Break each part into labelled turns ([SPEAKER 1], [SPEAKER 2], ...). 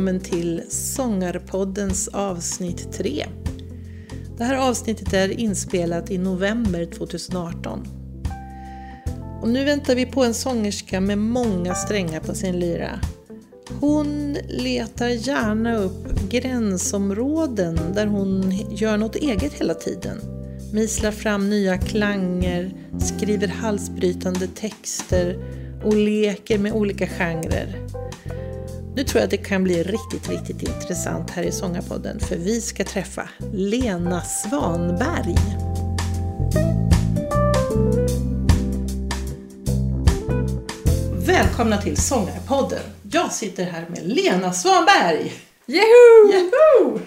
[SPEAKER 1] välkommen till Sångarpoddens avsnitt 3. Det här avsnittet är inspelat i november 2018. Och nu väntar vi på en sångerska med många strängar på sin lyra. Hon letar gärna upp gränsområden där hon gör något eget hela tiden. Mislar fram nya klanger, skriver halsbrytande texter och leker med olika genrer. Nu tror jag att det kan bli riktigt, riktigt intressant här i Sångarpodden för vi ska träffa Lena Svanberg. Välkomna till Sångarpodden. Jag sitter här med Lena Svanberg.
[SPEAKER 2] Yahoo!
[SPEAKER 1] Yahoo!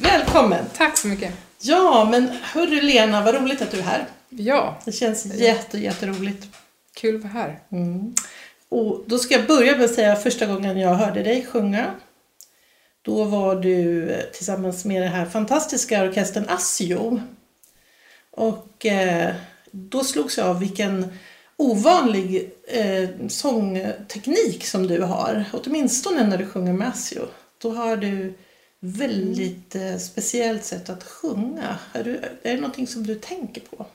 [SPEAKER 1] Välkommen!
[SPEAKER 2] Tack så mycket.
[SPEAKER 1] Ja, men hörru Lena, vad roligt att du är här.
[SPEAKER 2] Ja,
[SPEAKER 1] Det känns jätte, jätteroligt.
[SPEAKER 2] kul att vara här.
[SPEAKER 1] Mm. Och då ska jag börja med att säga första gången jag hörde dig sjunga. Då var du eh, tillsammans med den här fantastiska orkestern Asio. Och eh, då slogs jag av vilken ovanlig eh, sångteknik som du har. Åtminstone när du sjunger med Asio. Då har du väldigt eh, speciellt sätt att sjunga. Är, du, är det någonting som du tänker på?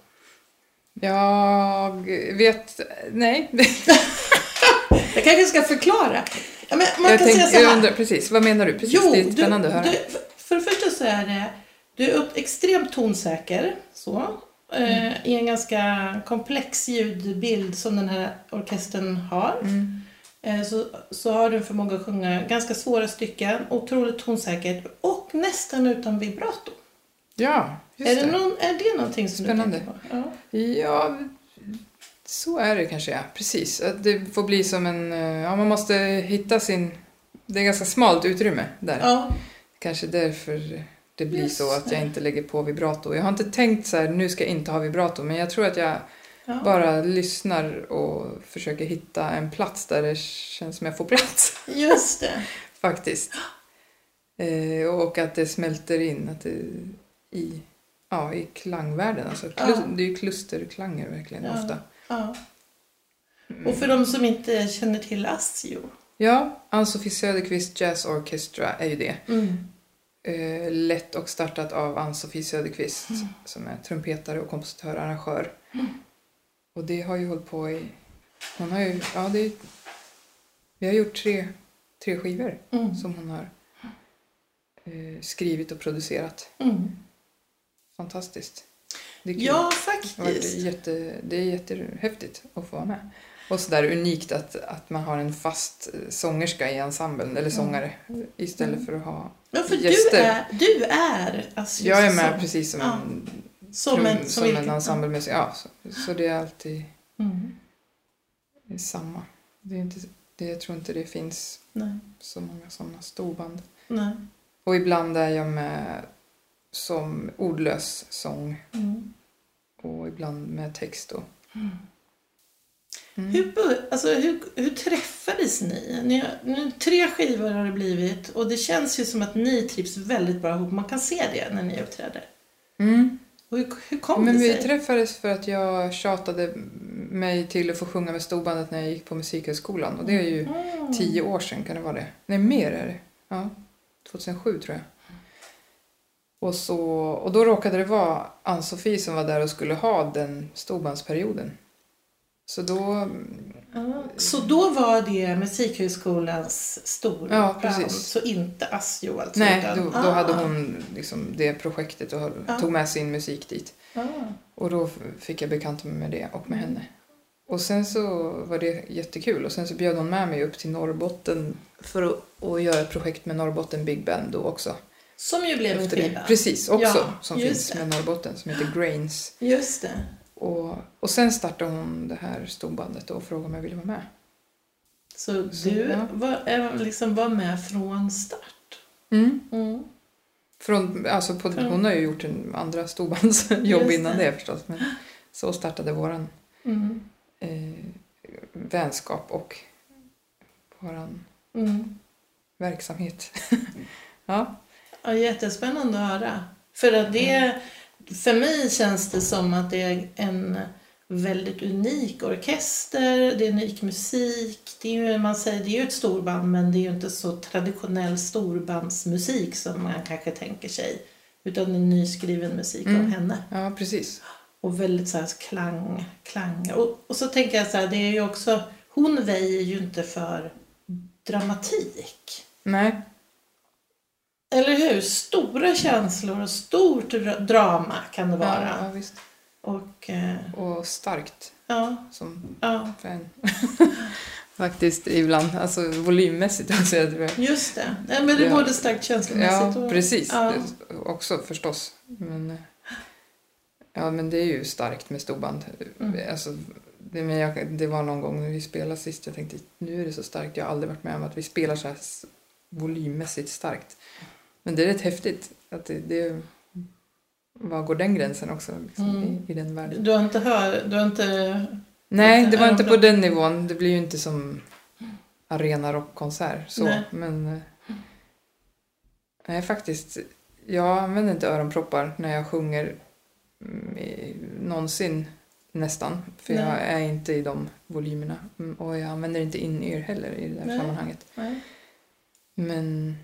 [SPEAKER 2] Jag vet... Nej.
[SPEAKER 1] Jag kanske ska förklara. Ja, men man
[SPEAKER 2] jag
[SPEAKER 1] kan säga
[SPEAKER 2] tänk-
[SPEAKER 1] så här.
[SPEAKER 2] jag undrar, precis, vad menar du? Precis, det är spännande
[SPEAKER 1] du,
[SPEAKER 2] att höra.
[SPEAKER 1] Du, för det första så är det, du är extremt tonsäker så,
[SPEAKER 2] Mm.
[SPEAKER 1] eh, i en ganska komplex ljudbild som den här orkestern har.
[SPEAKER 2] Mm.
[SPEAKER 1] Eh, så, så har du en förmåga att sjunga ganska svåra stycken, otroligt tonsäkert och nästan utan vibrato.
[SPEAKER 2] Ja, just
[SPEAKER 1] Är det,
[SPEAKER 2] det.
[SPEAKER 1] någon, är det någonting som
[SPEAKER 2] Spännande.
[SPEAKER 1] du tänker på? Ja.
[SPEAKER 2] Ja, så är det kanske, ja. Precis. Att det får bli som en... eh, Ja, man måste hitta sin... Det är ganska smalt utrymme där.
[SPEAKER 1] Ja.
[SPEAKER 2] Kanske därför det blir
[SPEAKER 1] Just
[SPEAKER 2] så att jag inte lägger på vibrato. Jag har inte tänkt så här, nu ska jag inte ha vibrato, men jag tror att jag
[SPEAKER 1] Ja.
[SPEAKER 2] bara lyssnar och försöker hitta en plats där det känns som jag får plats.
[SPEAKER 1] Just det.
[SPEAKER 2] Faktiskt. Eh, och att det smälter in att det, i, ja, i klangvärlden. Alltså, klus,
[SPEAKER 1] Ja.
[SPEAKER 2] Det är ju klusterklanger verkligen
[SPEAKER 1] Ja.
[SPEAKER 2] ofta.
[SPEAKER 1] Ja.
[SPEAKER 2] Mm.
[SPEAKER 1] Och för de som inte känner till Asio.
[SPEAKER 2] Ja, Ann-Sofie Söderqvist Jazz Orchestra är ju det.
[SPEAKER 1] Mm.
[SPEAKER 2] Eh, lett och startat av Ann-Sofie Söderqvist
[SPEAKER 1] Mm.
[SPEAKER 2] som är trumpetare och kompositör och arrangör. Och det har ju hållit på i... Hon har ju... Ja, det är, vi har gjort tre, tre skivor
[SPEAKER 1] Mm.
[SPEAKER 2] som hon har eh, skrivit och producerat.
[SPEAKER 1] Mm.
[SPEAKER 2] Fantastiskt. Det är kul.
[SPEAKER 1] Ja,
[SPEAKER 2] Det
[SPEAKER 1] faktiskt.
[SPEAKER 2] jätte, det är jättehäftigt att få vara med. Och så där unikt att, att man har en fast eh, sångerska i ensemblen, eller sångare, istället
[SPEAKER 1] Mm.
[SPEAKER 2] för att ha
[SPEAKER 1] Ja, för du
[SPEAKER 2] gäster.
[SPEAKER 1] är, du är Asios
[SPEAKER 2] Jag är med
[SPEAKER 1] sång.
[SPEAKER 2] precis som
[SPEAKER 1] Ja.
[SPEAKER 2] en,
[SPEAKER 1] som
[SPEAKER 2] trum,
[SPEAKER 1] en,
[SPEAKER 2] som
[SPEAKER 1] som
[SPEAKER 2] en ensemblemusik. Ja, så, så det är alltid
[SPEAKER 1] Mm.
[SPEAKER 2] det är samma. Det är inte, det, jag tror inte det finns
[SPEAKER 1] Nej,
[SPEAKER 2] så många sådana storband.
[SPEAKER 1] nej.
[SPEAKER 2] Och ibland är jag med som ordlös sång
[SPEAKER 1] Mm.
[SPEAKER 2] och ibland med text. Och,
[SPEAKER 1] Mm.
[SPEAKER 2] mm.
[SPEAKER 1] Hur, alltså, hur, hur träffades ni? ni har, nu, tre skivor har det blivit och det känns ju som att ni trivs väldigt bra ihop. Man kan se det när ni uppträder.
[SPEAKER 2] Mm.
[SPEAKER 1] Och hur, hur kom
[SPEAKER 2] Men
[SPEAKER 1] det
[SPEAKER 2] vi
[SPEAKER 1] sig?
[SPEAKER 2] träffades för att jag tjatade mig till att få sjunga med storbandet när jag gick på Musikhögskolan. Och det är ju
[SPEAKER 1] Mm.
[SPEAKER 2] tio år sedan, kan det vara det? Nej, mer är det. Ja, 2007 tror jag. Och, så, och då råkade det vara Ann-Sofie som var där och skulle ha den storbandsperioden. Så då...
[SPEAKER 1] Ja, Så då var det Musikhögskolans stora
[SPEAKER 2] Ja,
[SPEAKER 1] band,
[SPEAKER 2] precis.
[SPEAKER 1] så inte Asio alltså?
[SPEAKER 2] Nej, då, då
[SPEAKER 1] Ah.
[SPEAKER 2] hade hon liksom det projektet och
[SPEAKER 1] Ja.
[SPEAKER 2] tog med sin musik dit.
[SPEAKER 1] Ah.
[SPEAKER 2] Och då fick jag bekanta mig med det och med henne. Och sen så var det jättekul och sen så bjöd hon med mig upp till Norrbotten för att, att göra ett projekt med Norrbotten Big Band då också.
[SPEAKER 1] Som ju blev en skiva.
[SPEAKER 2] Precis, också
[SPEAKER 1] Ja,
[SPEAKER 2] som finns
[SPEAKER 1] det.
[SPEAKER 2] med Norrbotten som heter Grains.
[SPEAKER 1] Just det.
[SPEAKER 2] Och, och sen startade hon det här storbandet och frågade om jag ville vara med.
[SPEAKER 1] Så
[SPEAKER 2] Så,
[SPEAKER 1] du
[SPEAKER 2] ja.
[SPEAKER 1] var, liksom var med från start? Mm.
[SPEAKER 2] Från, alltså på,
[SPEAKER 1] Från-
[SPEAKER 2] hon har ju gjort en andra storbandsjobb innan
[SPEAKER 1] det.
[SPEAKER 2] det förstås. Men så startade våran
[SPEAKER 1] Mm.
[SPEAKER 2] eh, vänskap och våran
[SPEAKER 1] Mm.
[SPEAKER 2] verksamhet. ja.
[SPEAKER 1] Ja, jättespännande att höra. För att det, för mig känns det som att det är en väldigt unik orkester, det är unik musik. Det är ju, man säger, det är ju ett storband men det är ju inte så traditionell storbandsmusik som man kanske tänker sig. Utan är nyskriven musik av
[SPEAKER 2] Mm.
[SPEAKER 1] henne.
[SPEAKER 2] Ja, precis.
[SPEAKER 1] Och väldigt så här klang, klang. Och, och så tänker jag så här, det är ju också, hon väjer ju inte för dramatik.
[SPEAKER 2] Nej,
[SPEAKER 1] Eller hur? Stora känslor och stort dra- drama kan det vara.
[SPEAKER 2] ja, ja.
[SPEAKER 1] Och eh,
[SPEAKER 2] Och starkt
[SPEAKER 1] ja,
[SPEAKER 2] som
[SPEAKER 1] ja,
[SPEAKER 2] fan. Faktiskt ibland, alltså volymmässigt också. Jag tror.
[SPEAKER 1] just det. Nej, men det är
[SPEAKER 2] Ja.
[SPEAKER 1] både starkt känslomässigt
[SPEAKER 2] Ja,
[SPEAKER 1] och...
[SPEAKER 2] precis.
[SPEAKER 1] Ja.
[SPEAKER 2] Det Också förstås. Men, eh, ja, men det är ju starkt med storband.
[SPEAKER 1] Mm.
[SPEAKER 2] Alltså, det, men jag, det var någon gång när vi spelade sist, jag tänkte nu är det så starkt. Jag har aldrig varit med om att vi spelar så här volymmässigt starkt. Men det är rätt häftigt. Att det, det, var går den gränsen också liksom,
[SPEAKER 1] Mm.
[SPEAKER 2] i, i den världen?
[SPEAKER 1] Du har inte hört, du har inte...
[SPEAKER 2] Nej, det var inte på den nivån. Det blir ju inte som arena rockkonsert. Så.
[SPEAKER 1] Nej.
[SPEAKER 2] Men eh, nej, faktiskt. Jag använder inte öronproppar när jag sjunger mm, någonsin nästan. För
[SPEAKER 1] Nej.
[SPEAKER 2] jag är inte i de volymerna. Mm, Och jag använder inte in-ear heller i det där
[SPEAKER 1] Nej.
[SPEAKER 2] sammanhanget.
[SPEAKER 1] Nej.
[SPEAKER 2] Men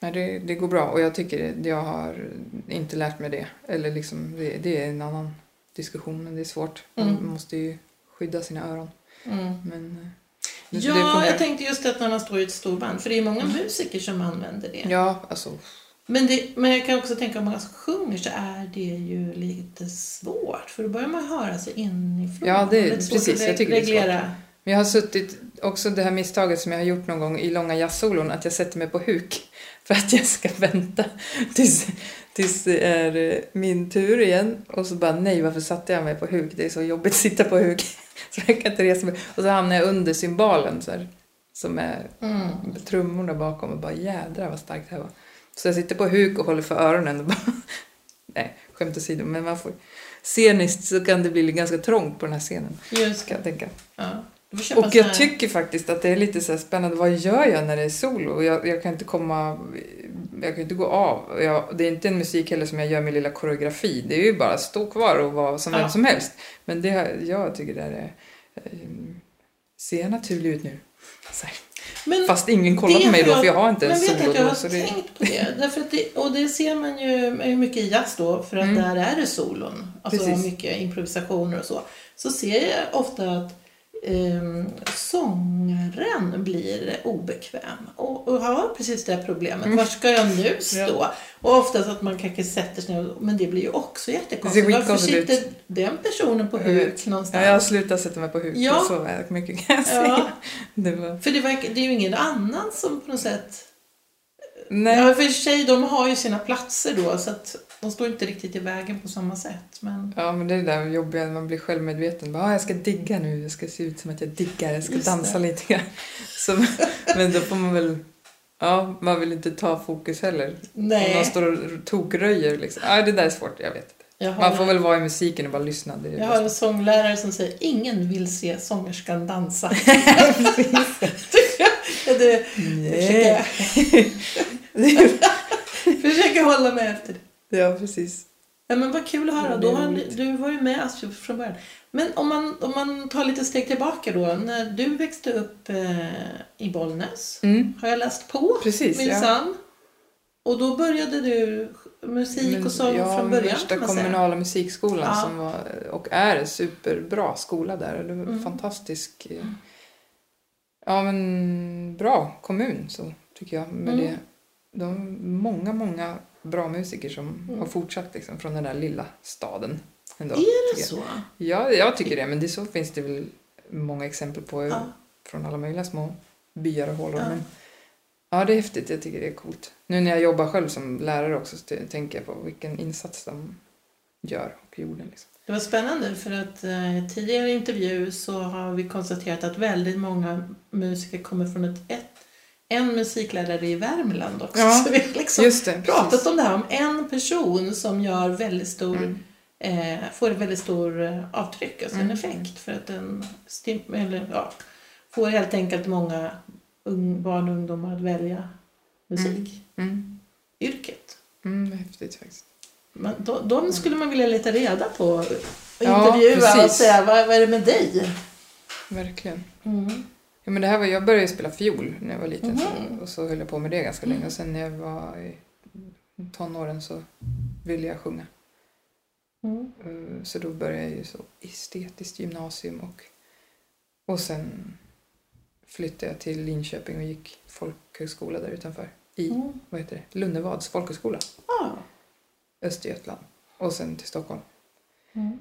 [SPEAKER 2] nej, det, det går bra och jag tycker det, jag har inte lärt mig det. Eller liksom, det, det är en annan diskussion men det är svårt. Man
[SPEAKER 1] Mm.
[SPEAKER 2] måste ju skydda sina öron.
[SPEAKER 1] Mm.
[SPEAKER 2] Men, eh, det, det
[SPEAKER 1] Ja, jag tänkte just att när man står i ett storband, för det är många musiker som använder det.
[SPEAKER 2] Ja, alltså.
[SPEAKER 1] Men, det, men jag kan också tänka om många som sjunger så är det ju lite svårt. För då börjar man höra sig inifrån.
[SPEAKER 2] Ja, det är-
[SPEAKER 1] lite svårt
[SPEAKER 2] precis, jag tycker det är svårt.
[SPEAKER 1] reglera.
[SPEAKER 2] Men jag har suttit, också det här misstaget som jag har gjort någon gång i långa jazzsolon, att jag sätter mig på huk för att jag ska vänta tills, tills det är eh, min tur igen. Och så bara, nej varför satte jag mig på huk? Det är så jobbigt att sitta på huk. Så jag kan inte resa mig. Och så hamnar jag under cymbalen så här, som är
[SPEAKER 1] Mm.
[SPEAKER 2] trummorna bakom och bara jädrar vad starkt det här var. Så jag sitter på huk och håller för öronen och bara, nej skämt åsido, men man får sceniskt så kan det bli ganska trångt på den här scenen
[SPEAKER 1] Just
[SPEAKER 2] kan jag tänka.
[SPEAKER 1] ja.
[SPEAKER 2] Och jag tycker faktiskt att det är lite så här spännande. Vad gör jag när det är solo? Jag, jag kan inte komma... Jag kan inte gå av. Jag, det är inte en musik heller som jag gör med lilla koreografi. Det är ju bara att stå kvar och vara som
[SPEAKER 1] Ja.
[SPEAKER 2] vem som helst. Men det, jag tycker det är... eh, Ser naturlig ut nu.
[SPEAKER 1] Men
[SPEAKER 2] Fast ingen kollar på mig då
[SPEAKER 1] jag-
[SPEAKER 2] för jag har inte en
[SPEAKER 1] Men vet
[SPEAKER 2] solo
[SPEAKER 1] att jag
[SPEAKER 2] då.
[SPEAKER 1] har
[SPEAKER 2] det,
[SPEAKER 1] tänkt på det. Därför att det. Och det ser man ju är mycket i jazz då, för att
[SPEAKER 2] Mm.
[SPEAKER 1] där är det solon. Alltså
[SPEAKER 2] Precis.
[SPEAKER 1] mycket improvisationer och så. Så ser jag ofta att um, sångaren blir obekväm och, och har precis det problemet.
[SPEAKER 2] Mm.
[SPEAKER 1] Var ska jag nu stå?
[SPEAKER 2] Ja.
[SPEAKER 1] Och oftast att man kanske sätter sig ner, men det blir ju också jättekonstigt. Varför
[SPEAKER 2] skitkonstigt ut.
[SPEAKER 1] sitter den personen på huk någonstans?
[SPEAKER 2] ja, jag har slutat sätta mig på huk.
[SPEAKER 1] Ja.
[SPEAKER 2] Så mycket kan jag säga.
[SPEAKER 1] Ja.
[SPEAKER 2] Det var,
[SPEAKER 1] För det, verkar, det är ju ingen annan som på något sätt
[SPEAKER 2] nej.
[SPEAKER 1] Ja, för sig, de har ju sina platser då så att de står inte riktigt i vägen på samma sätt. Men
[SPEAKER 2] Ja, men det är det där jobbiga när man blir självmedveten. Bara, ah, jag ska digga nu, jag ska se ut som att jag diggar, jag ska
[SPEAKER 1] Just
[SPEAKER 2] dansa
[SPEAKER 1] det.
[SPEAKER 2] lite grann. Så, men då får man väl, ja, man vill inte ta fokus heller. Om
[SPEAKER 1] nej,
[SPEAKER 2] någon står och tokröjer liksom. Ja, det där är svårt, jag vet inte. Man får väl vara i musiken och bara lyssna. Det är
[SPEAKER 1] jag
[SPEAKER 2] det
[SPEAKER 1] har en sånglärare som säger ingen vill se sångerskan dansa. Ja, det,
[SPEAKER 2] Nej.
[SPEAKER 1] försöker hålla mig efter det.
[SPEAKER 2] Ja, precis.
[SPEAKER 1] Ja, men vad kul att höra.
[SPEAKER 2] Ja,
[SPEAKER 1] Då har, du var ju med alltså från början. Men om man, om man tar lite steg tillbaka då. När du växte upp eh, i Bollnäs
[SPEAKER 2] Mm,
[SPEAKER 1] har jag läst på.
[SPEAKER 2] precis, ja.
[SPEAKER 1] minsann. Och då började du musik och sång
[SPEAKER 2] ja,
[SPEAKER 1] från början säga.
[SPEAKER 2] kommunala musikskolan
[SPEAKER 1] Ja.
[SPEAKER 2] som var, och är en superbra skola där. Det var
[SPEAKER 1] Mm.
[SPEAKER 2] fantastisk, ja men bra kommun så tycker jag. Med
[SPEAKER 1] Mm.
[SPEAKER 2] det. De, många, många bra musiker som
[SPEAKER 1] Mm.
[SPEAKER 2] har fortsatt liksom, från den där lilla staden. Ändå,
[SPEAKER 1] Är det så?
[SPEAKER 2] Ja, jag tycker det. Men det så finns det väl många exempel på
[SPEAKER 1] Ja.
[SPEAKER 2] från alla möjliga små byar och hålor.
[SPEAKER 1] Ja.
[SPEAKER 2] Men, ja, det är häftigt. Jag tycker det är coolt. Nu när jag jobbar själv som lärare också så tänker jag på vilken insats de gör och gjorde. Liksom.
[SPEAKER 1] Det var spännande för att eh, tidigare intervju så har vi konstaterat att väldigt många musiker kommer från ett, ett en musiklärare i Värmland också.
[SPEAKER 2] Ja,
[SPEAKER 1] Så vi har liksom
[SPEAKER 2] Just det,
[SPEAKER 1] pratat
[SPEAKER 2] precis.
[SPEAKER 1] om det här om en person som gör väldigt stor,
[SPEAKER 2] Mm.
[SPEAKER 1] eh, får ett väldigt stor eh, avtryck, alltså en
[SPEAKER 2] Mm.
[SPEAKER 1] effekt. För att den stim- eller, ja, får helt enkelt många ung, barn och ungdomar att välja musikyrket.
[SPEAKER 2] Mm. Mm, det är häftigt faktiskt.
[SPEAKER 1] Men de, de skulle man vilja leta reda på och
[SPEAKER 2] Ja,
[SPEAKER 1] intervjua och
[SPEAKER 2] precis.
[SPEAKER 1] säga vad, vad är det med dig?
[SPEAKER 2] Verkligen.
[SPEAKER 1] Mm.
[SPEAKER 2] Ja, men det här var, jag började spela fiol när jag var liten
[SPEAKER 1] Mhm.
[SPEAKER 2] så, och så höll jag på med det ganska länge. Och sen när jag var i tonåren så ville jag sjunga.
[SPEAKER 1] Mm.
[SPEAKER 2] Eh, Så då började jag ju så estetiskt gymnasium och, och sen flyttade jag till Linköping och gick folkhögskola där utanför. I,
[SPEAKER 1] Mm.
[SPEAKER 2] vad heter det, Lunnevads folkhögskola,
[SPEAKER 1] Ja.
[SPEAKER 2] Östergötland. Och sen till Stockholm.
[SPEAKER 1] Mm.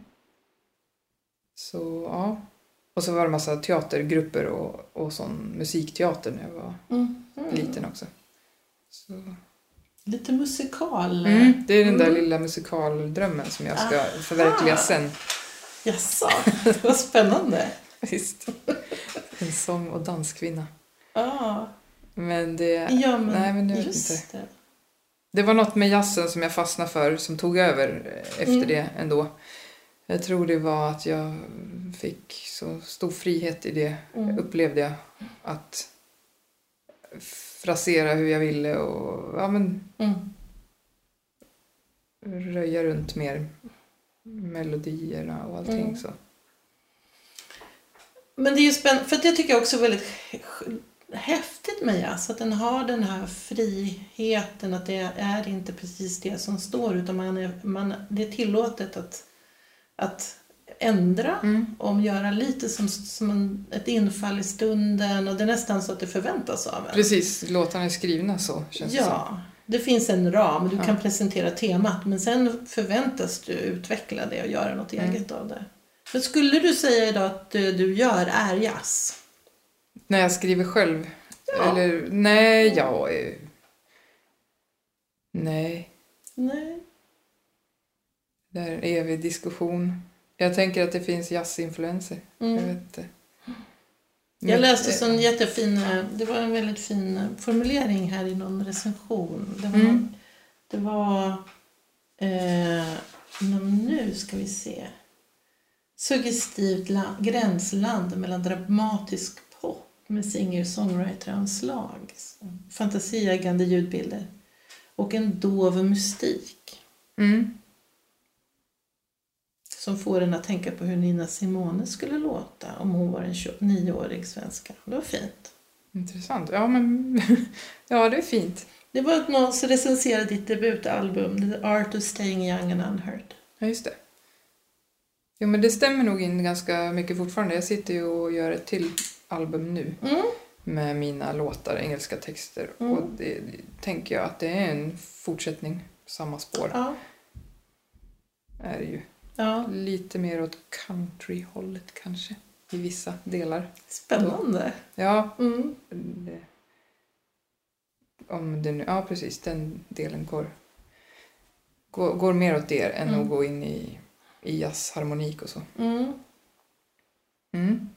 [SPEAKER 2] Så ja. Och så var det massa teatergrupper och, och sån musikteater när jag var
[SPEAKER 1] Mm.
[SPEAKER 2] Liten också. Så,
[SPEAKER 1] Lite musikal.
[SPEAKER 2] mm, det är den där
[SPEAKER 1] Mm.
[SPEAKER 2] lilla musikaldrömmen som jag ska
[SPEAKER 1] Aha.
[SPEAKER 2] förverkliga sen.
[SPEAKER 1] Jaså, vad spännande.
[SPEAKER 2] Visst. En sång och danskvinna.
[SPEAKER 1] Ja,
[SPEAKER 2] Men det,
[SPEAKER 1] ja men,
[SPEAKER 2] nej, men vet
[SPEAKER 1] just
[SPEAKER 2] inte.
[SPEAKER 1] det.
[SPEAKER 2] det var något med jazzen som jag fastnade för som tog över eh, efter
[SPEAKER 1] Mm.
[SPEAKER 2] det ändå. Jag tror det var att jag fick så stor frihet i det,
[SPEAKER 1] Mm.
[SPEAKER 2] upplevde jag. Att frasera hur jag ville och ja, men,
[SPEAKER 1] Mm.
[SPEAKER 2] röja runt mer melodierna och allting.
[SPEAKER 1] Mm.
[SPEAKER 2] Så.
[SPEAKER 1] Men det är ju spännande, för jag tycker också väldigt häftigt med jazz, att den har den här friheten, att det är inte precis det som står, utan man är, man, det är tillåtet att, att ändra,
[SPEAKER 2] Mm.
[SPEAKER 1] och göra lite som, som en, ett infall i stunden, och det är nästan så att det förväntas av en.
[SPEAKER 2] Precis, låtarna är skrivna så känns det som.
[SPEAKER 1] Ja, det finns en ram, du
[SPEAKER 2] Ja.
[SPEAKER 1] kan presentera temat, men sen förväntas du utveckla det och göra något
[SPEAKER 2] Mm.
[SPEAKER 1] eget av det. Men skulle du säga idag att det du gör är jazz?
[SPEAKER 2] När jag skriver själv?
[SPEAKER 1] Ja.
[SPEAKER 2] Eller nej, ja... eh, Nej,
[SPEAKER 1] Nej.
[SPEAKER 2] Det är en evig diskussion. Jag tänker att det finns jazzinfluenser. Jag
[SPEAKER 1] Mm.
[SPEAKER 2] vet inte.
[SPEAKER 1] Jag läste
[SPEAKER 2] Eh,
[SPEAKER 1] en jättefin, eh, det var en väldigt fin eh, formulering här i någon recension. Det var,
[SPEAKER 2] Mm.
[SPEAKER 1] någon, det var eh, nu ska vi se. Suggestivt la, gränsland mellan dramatisk pop med singer-songwriter-anslag, fantasieggande ljudbilder och en dov mystik
[SPEAKER 2] Mm.
[SPEAKER 1] Som får en att tänka på hur Nina Simone skulle låta om hon var en 29-årig svenska. Det var fint.
[SPEAKER 2] Intressant. Ja, men... ja, det är fint.
[SPEAKER 1] Det var någon som recenserade ditt debutalbum The Art of Staying Young and Unhurt.
[SPEAKER 2] Ja, just det. Jo, men det stämmer nog in ganska mycket fortfarande. Jag sitter ju och gör ett till album nu
[SPEAKER 1] Mm.
[SPEAKER 2] med mina låtar, engelska texter.
[SPEAKER 1] Mm.
[SPEAKER 2] Och det, det tänker jag att det är en fortsättning, samma spår
[SPEAKER 1] Ja.
[SPEAKER 2] är det ju.
[SPEAKER 1] Ja,
[SPEAKER 2] Lite mer åt country-hållet kanske, i vissa delar.
[SPEAKER 1] spännande.
[SPEAKER 2] Ja,
[SPEAKER 1] Mm.
[SPEAKER 2] det, om det nu, ja precis, den delen går, går, går mer åt det än
[SPEAKER 1] Mm.
[SPEAKER 2] att gå in i, i jazzharmonik och så.
[SPEAKER 1] Mm.
[SPEAKER 2] Mm.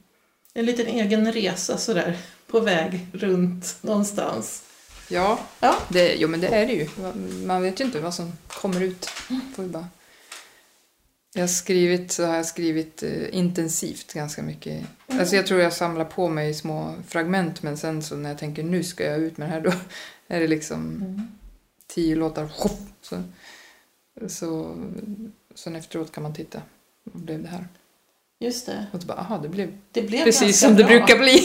[SPEAKER 1] En liten egen resa sådär på väg runt någonstans.
[SPEAKER 2] Ja,
[SPEAKER 1] Ja.
[SPEAKER 2] det, jo, men det är det ju. Man vet ju inte vad som kommer ut. Får bara. Jag har skrivit, så har jag skrivit eh, intensivt ganska mycket. Alltså jag tror jag samlar på mig små fragment men sen så när jag tänker nu ska jag ut med det här då är det liksom
[SPEAKER 1] Mm.
[SPEAKER 2] tio låtar. Så, så sen efteråt kan man titta. Vad blev det här?
[SPEAKER 1] Just det.
[SPEAKER 2] Och så bara, aha, det blev
[SPEAKER 1] Det blev
[SPEAKER 2] precis som det
[SPEAKER 1] bra.
[SPEAKER 2] brukar bli.